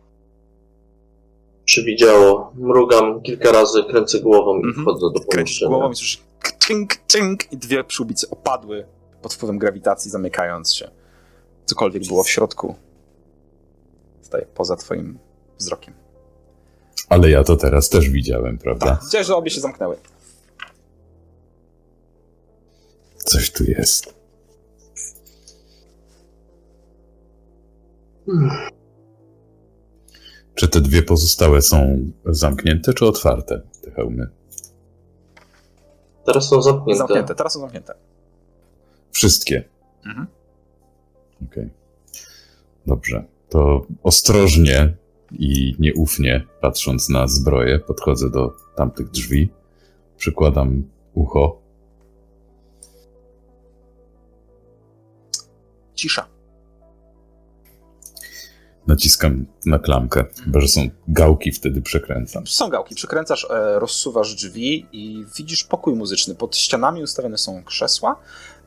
przywidziało. Mrugam kilka razy, kręcę głową i Mhm. wchodzę do Kręcisz pomieszczenia. głową i słyszysz cink, cink i dwie przyłbice opadły pod wpływem grawitacji, zamykając się. Cokolwiek było w środku staje poza twoim wzrokiem. Ale ja to teraz też widziałem, prawda? Tak, widziałeś, że obie się zamknęły. Coś tu jest. Czy te dwie pozostałe są zamknięte czy otwarte, te hełmy? Teraz są zamknięte. Zamknięte, teraz są zamknięte. Wszystkie. Mhm. Okej. Dobrze. To ostrożnie i nieufnie, patrząc na zbroję, podchodzę do tamtych drzwi, przykładam ucho. Cisza. Naciskam na klamkę, chyba że są gałki, wtedy przekręcam. Są gałki, przekręcasz, e, rozsuwasz drzwi i widzisz pokój muzyczny. Pod ścianami ustawione są krzesła.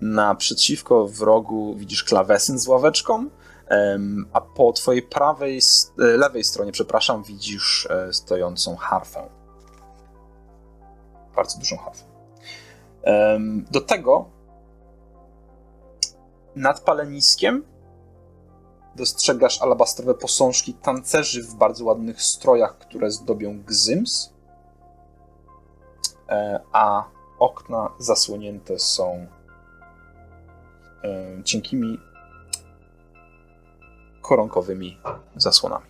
Naprzeciwko w rogu widzisz klawesyn z ławeczką, a po twojej prawej, e, lewej stronie, przepraszam, widzisz e, stojącą harfę. Bardzo dużą harfę. Do tego nad paleniskiem dostrzegasz alabastrowe posążki tancerzy w bardzo ładnych strojach, które zdobią gzyms, E, a okna zasłonięte są e, cienkimi koronkowymi zasłonami.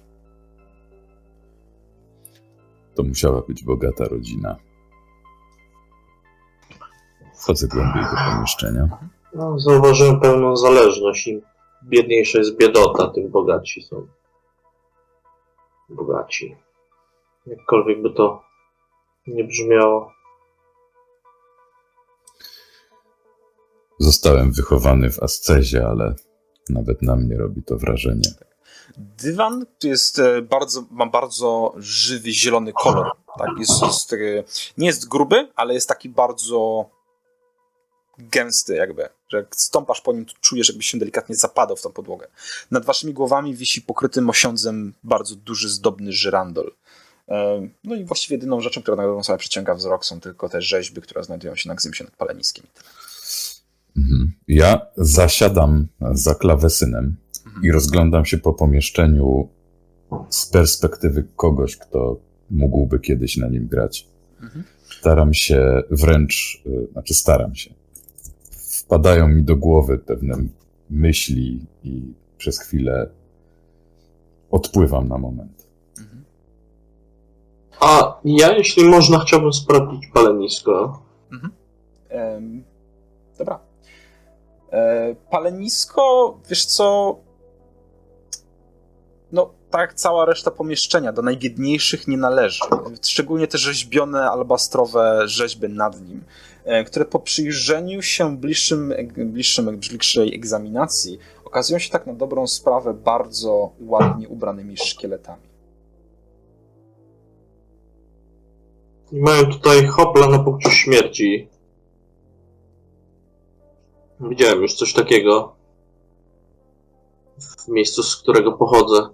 To musiała być bogata rodzina. Wchodzę głębiej do pomieszczenia. No, zauważyłem pełną zależność. Im biedniejsza jest biedota, tym bogaci są. Bogaci. Jakkolwiek by to nie brzmiało. Zostałem wychowany w ascezie, ale nawet na mnie robi to wrażenie. Dywan jest e, bardzo, ma bardzo żywy, zielony kolor. Tak? Jest, jest, nie jest gruby, ale jest taki bardzo gęsty jakby, że jak stąpasz po nim, to czujesz jakbyś się delikatnie zapadał w tą podłogę. Nad waszymi głowami wisi pokryty mosiądzem bardzo duży, zdobny żyrandol. E, No i właściwie jedyną rzeczą, która na sprawę przyciąga wzrok, są tylko te rzeźby, które znajdują się na gzymsie nad paleniskiem. Mhm. Ja zasiadam za klawesynem i rozglądam się po pomieszczeniu z perspektywy kogoś, kto mógłby kiedyś na nim grać. Mhm. Staram się wręcz, y, znaczy staram się. Wpadają mi do głowy pewne myśli i przez chwilę odpływam na moment. A ja, jeśli można, chciałbym sprawdzić palenisko. Em, dobra. E, palenisko, wiesz co? No, tak cała reszta pomieszczenia, do najbiedniejszych nie należy. Szczególnie te rzeźbione, albastrowe rzeźby nad nim, które po przyjrzeniu się bliższym, bliższym, bliższej egzaminacji okazują się tak na dobrą sprawę bardzo ładnie ubranymi szkieletami. I mają tutaj hopla na punkcie śmierci. Widziałem już coś takiego. W miejscu, z którego pochodzę.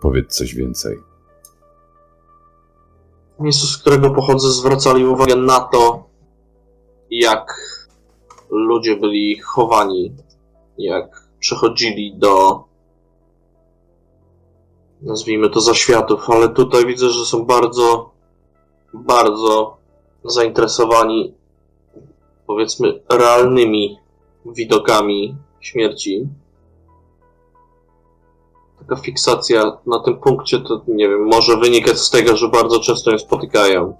Powiedz coś więcej. Miejscu, z którego pochodzę, zwracali uwagę na to, jak ludzie byli chowani, jak przechodzili do, nazwijmy to, zaświatów, ale tutaj widzę, że są bardzo, bardzo zainteresowani, powiedzmy, realnymi widokami śmierci. Taka fiksacja na tym punkcie to, nie wiem, może wynikać z tego, że bardzo często ją spotykają.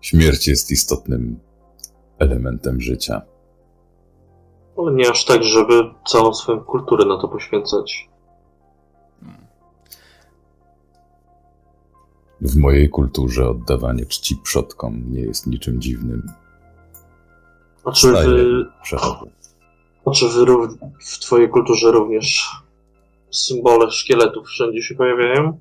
Śmierć jest istotnym elementem życia. Ale nie aż tak, żeby całą swoją kulturę na to poświęcać. W mojej kulturze oddawanie czci przodkom nie jest niczym dziwnym. A czy wy, Przechodzę. a czy wy w twojej kulturze również symbole szkieletów wszędzie się pojawiają?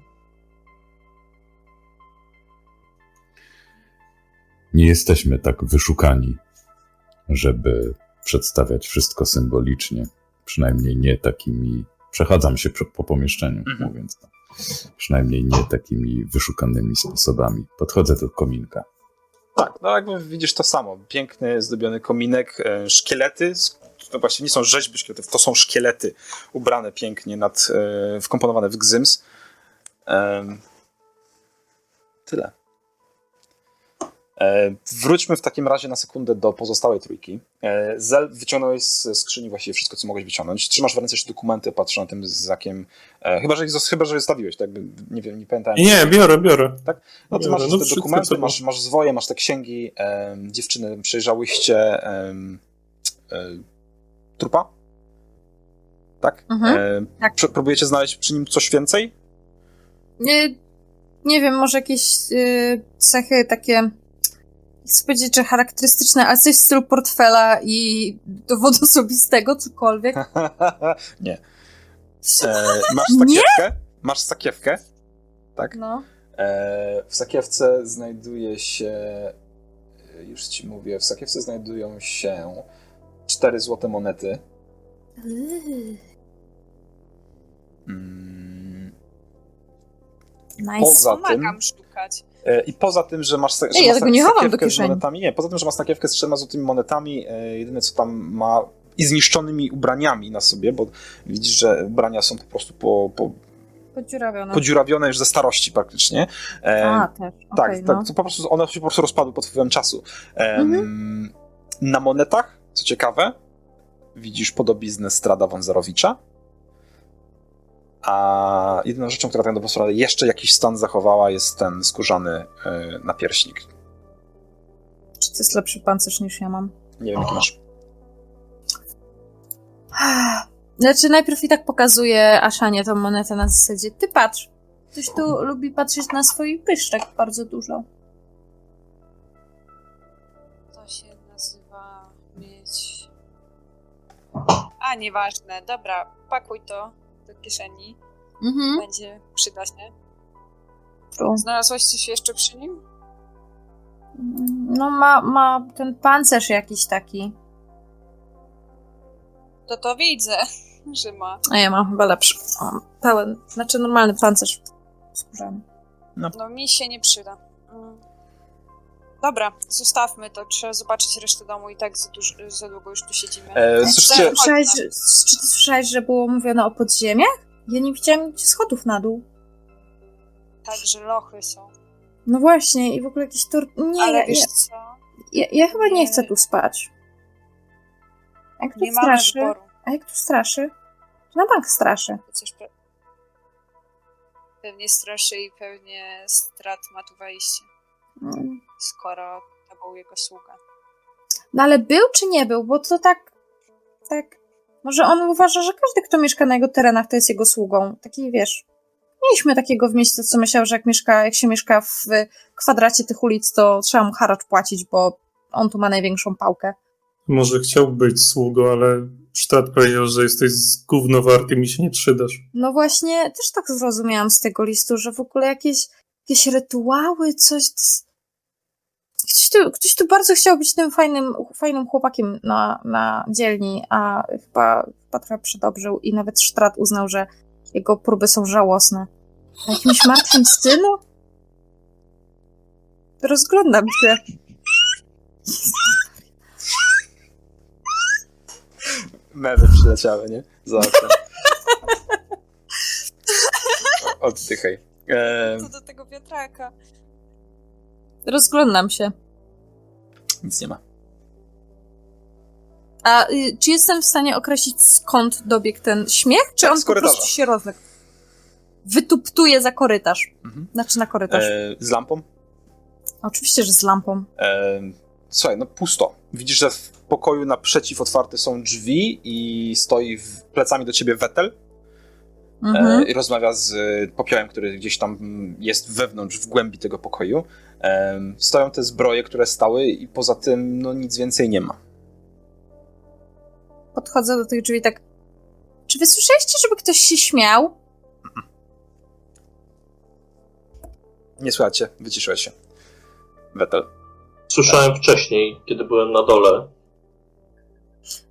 Nie jesteśmy tak wyszukani żeby przedstawiać wszystko symbolicznie, przynajmniej nie takimi. Przechadzam się po pomieszczeniu, mhm. mówiąc to. Przynajmniej nie takimi wyszukanymi sposobami. Podchodzę do kominka. Tak, no jakby widzisz to samo. Piękny, zdobiony kominek, e, szkielety, to właśnie nie są rzeźby szkieletów, to są szkielety ubrane pięknie, nad, e, wkomponowane w gzyms. Tyle. E, wróćmy w takim razie na sekundę do pozostałej trójki. E, Zel, wyciągnąłeś z skrzyni właściwie wszystko, co mogłeś wyciągnąć. Trzymasz w ręce jeszcze dokumenty, patrzę na tym znakiem. E, chyba, że, chyba, że zostawiłeś, tak? Nie wiem, nie pamiętam. Nie, biorę, biorę. Tak? No ty biorę. masz no, te dokumenty, masz, masz zwoje, masz te księgi. E, dziewczyny, przejrzałyście e, e, trupa? Tak? Mhm, tak. Próbujecie znaleźć przy nim coś więcej? Nie, nie wiem, może jakieś y, cechy takie chcę powiedzieć, że charakterystyczne, ale coś w stylu portfela i dowodu osobistego, cokolwiek. nie. E, masz sakiewkę? Nie? Masz sakiewkę? Tak? No. E, w sakiewce znajduje się, już ci mówię, w sakiewce znajdują się cztery złote monety. Mm. Nice. Poza tym, szukać. E, I poza tym, że masz, że Ej, ja tego nie chowam do kieszeni. monetami, nie, poza tym, że masz sakiewkę z trzema złotymi monetami, e, jedyne co tam ma i zniszczonymi ubraniami na sobie, bo widzisz, że ubrania są po prostu po, po Podziurawione. Podziurawione już ze starości praktycznie. E, A, też. tak, tak no. to po prostu one się po prostu rozpadły pod wpływem czasu. E, mhm. Na monetach, co ciekawe, widzisz podobiznę Strada Wązarowicza, a jedyną rzeczą, która tak naprawdę jeszcze jakiś stan zachowała, jest ten skórzany yy, napierśnik. Czy to jest lepszy pancerz niż ja mam? Nie wiem, jaki masz. Znaczy, najpierw i tak pokazuje Aszanie tą monetę na zasadzie. Ty patrz. Ktoś tu lubi patrzeć na swój pyszczek bardzo dużo. A, nieważne. Dobra, pakuj to do kieszeni. Mhm. Będzie przyda się. Znalazłaś coś jeszcze przy nim? No ma, ma ten pancerz jakiś taki. To to widzę, że ma. A ja mam chyba lepszy. Mam pełen, znaczy normalny pancerz skórzany. No. no mi się nie przyda. Mm. Dobra, zostawmy to. Trzeba zobaczyć resztę domu i tak za, dużo, za długo już tu siedzimy. E, słyszcie... słyszałeś, czy ty słyszałeś, że było mówione o podziemiach? Ja nie widziałam schodów na dół. Także lochy są. No właśnie, i w ogóle jakieś tur... Nie, Ale ja, wiesz co? Ja, ja chyba nie, nie chcę tu spać. Jak tu nie straszy? A jak tu straszy? Na bank straszy. Pe... Pewnie straszy i pewnie strat ma tu wejście. Hmm. Skoro to był jego sługa. No ale był czy nie był? Bo to tak... Tak... Może on uważa, że każdy, kto mieszka na jego terenach, to jest jego sługą. Taki, wiesz, mieliśmy takiego w mieście, co myślał, że jak, mieszka, jak się mieszka w kwadracie tych ulic, to trzeba mu haracz płacić, bo on tu ma największą pałkę. Może chciał być sługą, ale sztat powiedział, że jesteś z gównowarty, mi się nie przydasz. No właśnie, też tak zrozumiałam z tego listu, że w ogóle jakieś, jakieś rytuały, coś... Ktoś tu, ktoś tu bardzo chciał być tym fajnym, fajnym chłopakiem na, na dzielni, a chyba, chyba trochę przedobrzył i nawet Sztrat uznał, że jego próby są żałosne. Na jakimś martwym stylu? Rozglądam się. Mewy przyleciały, nie? Za Oddychaj. Co do tego wiatraka. Rozglądam się. Nic nie ma. A y, czy jestem w stanie określić skąd dobiegł ten śmiech? Czy tak, on po prostu się rozległ? Wytuptuje za korytarz. Mhm. Znaczy na korytarz. E, z lampą? Oczywiście, że z lampą. E, słuchaj, no pusto. Widzisz, że w pokoju naprzeciw otwarte są drzwi i stoi w, plecami do ciebie Wetel. Mhm. E, I rozmawia z popiołem, który gdzieś tam jest wewnątrz, w głębi tego pokoju. E, stoją te zbroje, które stały i poza tym no nic więcej nie ma podchodzę do tych drzwi tak. Czy wy słyszeliście, żeby ktoś się śmiał? Nie słuchajcie, wyciszyłeś się. Wetel. Słyszałem wcześniej, kiedy byłem na dole.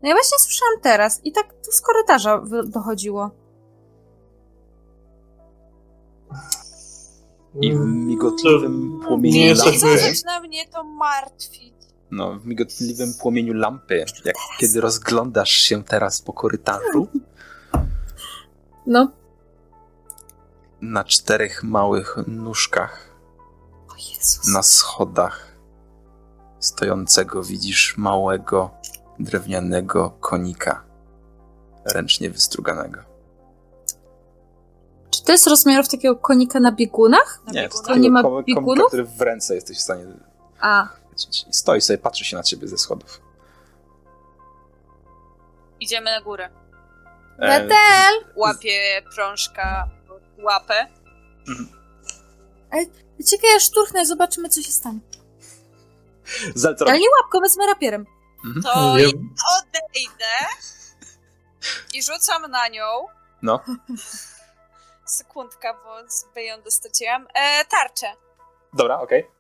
No ja właśnie słyszałam teraz i tak tu z korytarza dochodziło. I w migotliwym płomieniu Nie lampy. jesteśmy- Zaczyna mnie to martwić. No, w migotliwym płomieniu lampy, jak kiedy rozglądasz się teraz po korytarzu, No. na czterech małych nóżkach O Jezus. na schodach stojącego widzisz małego drewnianego konika ręcznie wystruganego. Czy to jest rozmiarów takiego konika na biegunach? Na Nie, biegunach. to To nie ma biegunów? który w ręce jesteś w stanie A, chwycić. I stoi sobie, patrzy się na ciebie ze schodów. Idziemy na górę. E, Betel! Łapie prążka łapę. Czekaj, ja szturchnę, zobaczymy, co się stanie. Zel, co Ale nie łapką, wezmę rapierem. To Ja, odejdę i rzucam na nią. No. Sekundka, bo sobie ją dostaciłam. E, tarczę. Dobra, okej.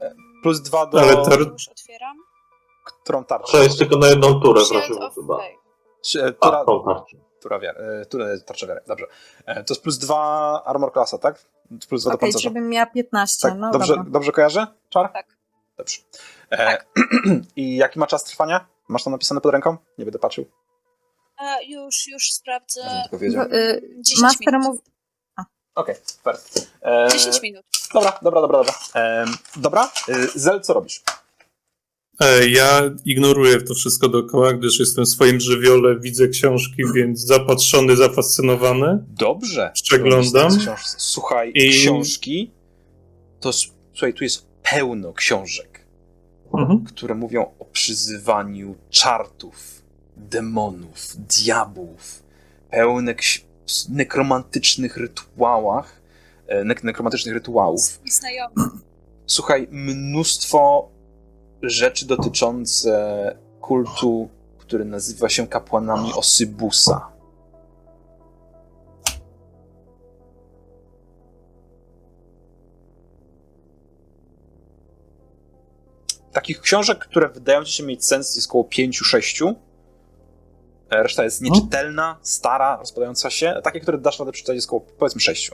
E, Plus dwa do... Ale tar- Już otwieram. Którą tarczę? To jest tylko na jedną turę, proszę chyba. E, A, Tura, tą tarczę. tura, wiary, e, tura, tarcza wiary, dobrze. To jest plus dwa armor klasa, tak? Plus dwa do Okej, pancerza. czyli bym miała 15, Tak, no dobrze, dobra. dobrze kojarzę? Czar? Tak. Dobrze. E, I jaki ma czas trwania? Masz tam napisane pod ręką? Nie będę patrzył. E, już, już sprawdzę. Bo, y, 10 Master minut. mówi... Okej. E, 10 minut. Dobra, dobra, dobra, dobra. E, dobra, e, Zel, co robisz? e, ja ignoruję to wszystko dookoła, gdyż jestem w swoim żywiole, widzę książki, więc zapatrzony, zafascynowany. Dobrze. Przeglądam. Słuchaj, I- książki. To słuchaj, tu jest pełno książek, Mhm. które mówią o przyzywaniu czartów, demonów, diabłów. Pełne nekromantycznych rytuałach, e, nek- nekromantycznych rytuałów. Słuchaj, mnóstwo rzeczy dotyczące kultu, który nazywa się kapłanami Osybusa. Takich książek, które wydają ci się mieć sens, jest około 5-6. E, Reszta jest nieczytelna, stara, rozpadająca się. Takie, które dasz radę przeczytać, jest około powiedzmy 6.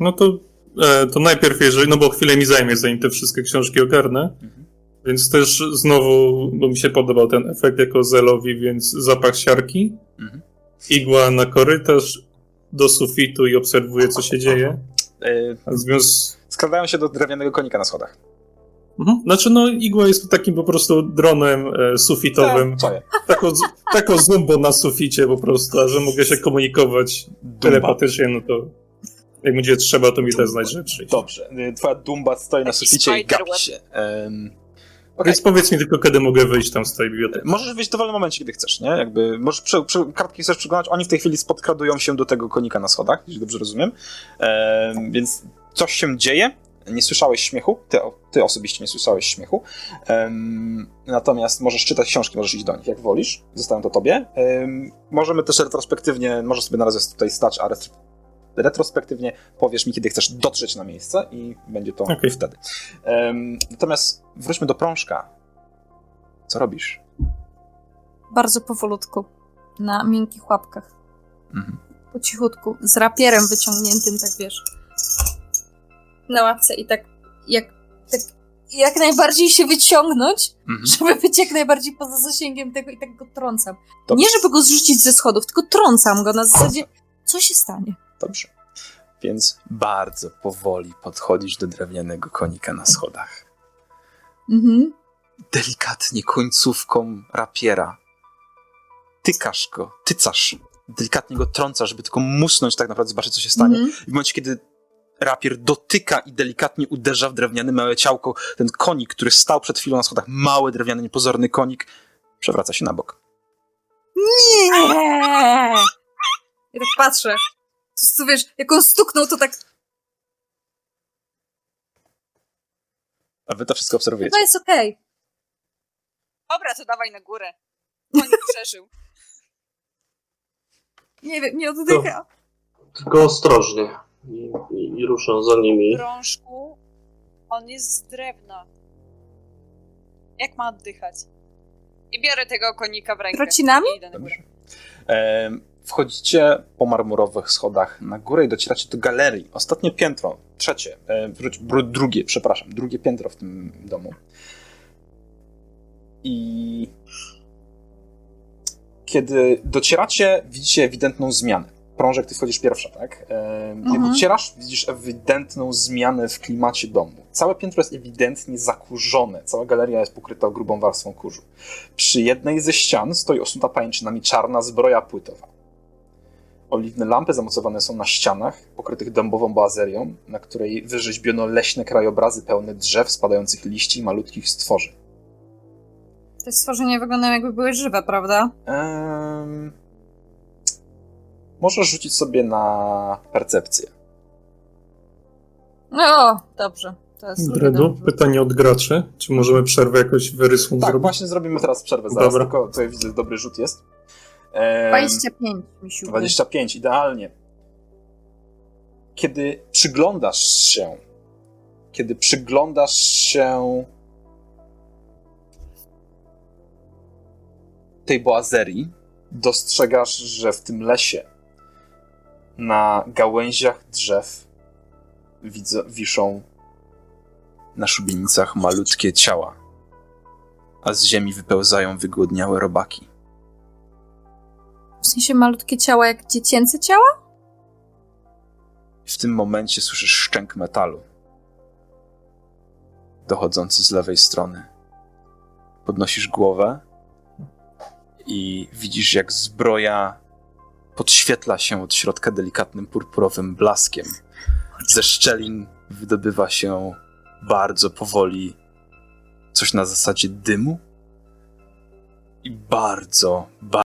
No to, e, to najpierw, jeżeli, no bo chwilę mi zajmie, zanim te wszystkie książki ogarnę. Mhm. Więc też znowu, bo mi się podobał ten efekt jako Zelowi, więc zapach siarki, Mhm. igła na korytarz, do sufitu i obserwuję, co się dzieje. A w związku... Skradają się do drewnianego konika na schodach. Mhm. Znaczy, no, igła jest takim po prostu dronem e, sufitowym. Tako, tako zumbo na suficie po prostu, a że mogę się komunikować Dumba. telepatycznie, no to jak będzie trzeba, to mi da znać rzeczy. Dobrze. Y, Twoja dumba stoi na Taki suficie i gapi się. Um, Okej. Więc powiedz mi tylko, kiedy mogę wyjść tam z tej biblioteki. Możesz wyjść w dowolnym momencie, kiedy chcesz, nie? Jakby, możesz przy, przy, kartki chcesz przyglądać, oni w tej chwili podkradują się do tego konika na schodach, jeśli dobrze rozumiem. Em, więc coś się dzieje. Nie słyszałeś śmiechu, ty, ty osobiście nie słyszałeś śmiechu. Em, natomiast możesz czytać książki, możesz iść do nich, jak wolisz. Zostawiam to tobie. Em, możemy też retrospektywnie, możesz sobie na razie tutaj stać, a retro, retrospektywnie powiesz mi, kiedy chcesz dotrzeć na miejsce i będzie to Okej. wtedy. Em, natomiast wróćmy do prążka. Co robisz? Bardzo powolutku. Na miękkich łapkach. Mhm. Po cichutku. Z rapierem wyciągniętym, tak wiesz. Na łapce i tak jak, tak jak najbardziej się wyciągnąć, Mhm. żeby być jak najbardziej poza zasięgiem tego i tak go trącam. Dobrze. Nie żeby go zrzucić ze schodów, tylko trącam go na zasadzie, co się stanie. Dobrze. Więc bardzo powoli podchodzisz do drewnianego konika na schodach. Mhm. Delikatnie końcówką rapiera tykasz go, tycasz. Delikatnie go trącasz, żeby tylko musnąć tak naprawdę, zobaczyć, co się stanie. Mhm. I w momencie, kiedy rapier dotyka i delikatnie uderza w drewniane małe ciałko, ten konik, który stał przed chwilą na schodach, mały, drewniany, niepozorny konik, przewraca się na bok. Nie! Ja tak patrzę. To, to wiesz, jak on stuknął, to tak, A wy to wszystko obserwujecie. chyba jest okej. Dobra, to dawaj na górę. On przeżył. Nie wiem, nie oddycha. Tylko ostrożnie. I, i, i za nimi. Krążku, on jest z drewna. Jak ma oddychać? I biorę tego konika w rękę. Trocinami? I idę na górę. E, wchodzicie po marmurowych schodach na górę i docieracie do galerii. Ostatnie piętro, trzecie, e, wróć, br- drugie, przepraszam, drugie piętro w tym domu. I kiedy docieracie, widzicie ewidentną zmianę. Prążek, ty wchodzisz pierwsza, tak? Kiedy Mhm. widzisz ewidentną zmianę w klimacie domu. Całe piętro jest ewidentnie zakurzone. Cała galeria jest pokryta grubą warstwą kurzu. Przy jednej ze ścian stoi osuta pajęczynami czarna zbroja płytowa. Oliwne lampy zamocowane są na ścianach, pokrytych dębową boazerią, na której wyrzeźbiono leśne krajobrazy pełne drzew, spadających liści i malutkich stworzy. Te stworzenia wyglądają jakby były żywe, prawda? Ehm... Możesz rzucić sobie na percepcję. No, dobrze. To jest Dredu, pytanie od graczy. Czy możemy przerwę jakoś wyrysłą Tak, zrobić? właśnie zrobimy teraz przerwę zaraz, Dobra. tylko tutaj widzę, dobry rzut jest. Ehm, 25, misiu. 25, idealnie. Kiedy przyglądasz się, kiedy przyglądasz się tej boazerii, dostrzegasz, że w tym lesie na gałęziach drzew wiszą na szubienicach malutkie ciała, a z ziemi wypełzają wygłodniałe robaki. W sensie malutkie ciała jak dziecięce ciała? W tym momencie słyszysz szczęk metalu dochodzący z lewej strony. Podnosisz głowę i widzisz, jak zbroja podświetla się od środka delikatnym purpurowym blaskiem. Ze szczelin wydobywa się bardzo powoli coś na zasadzie dymu i bardzo, bardzo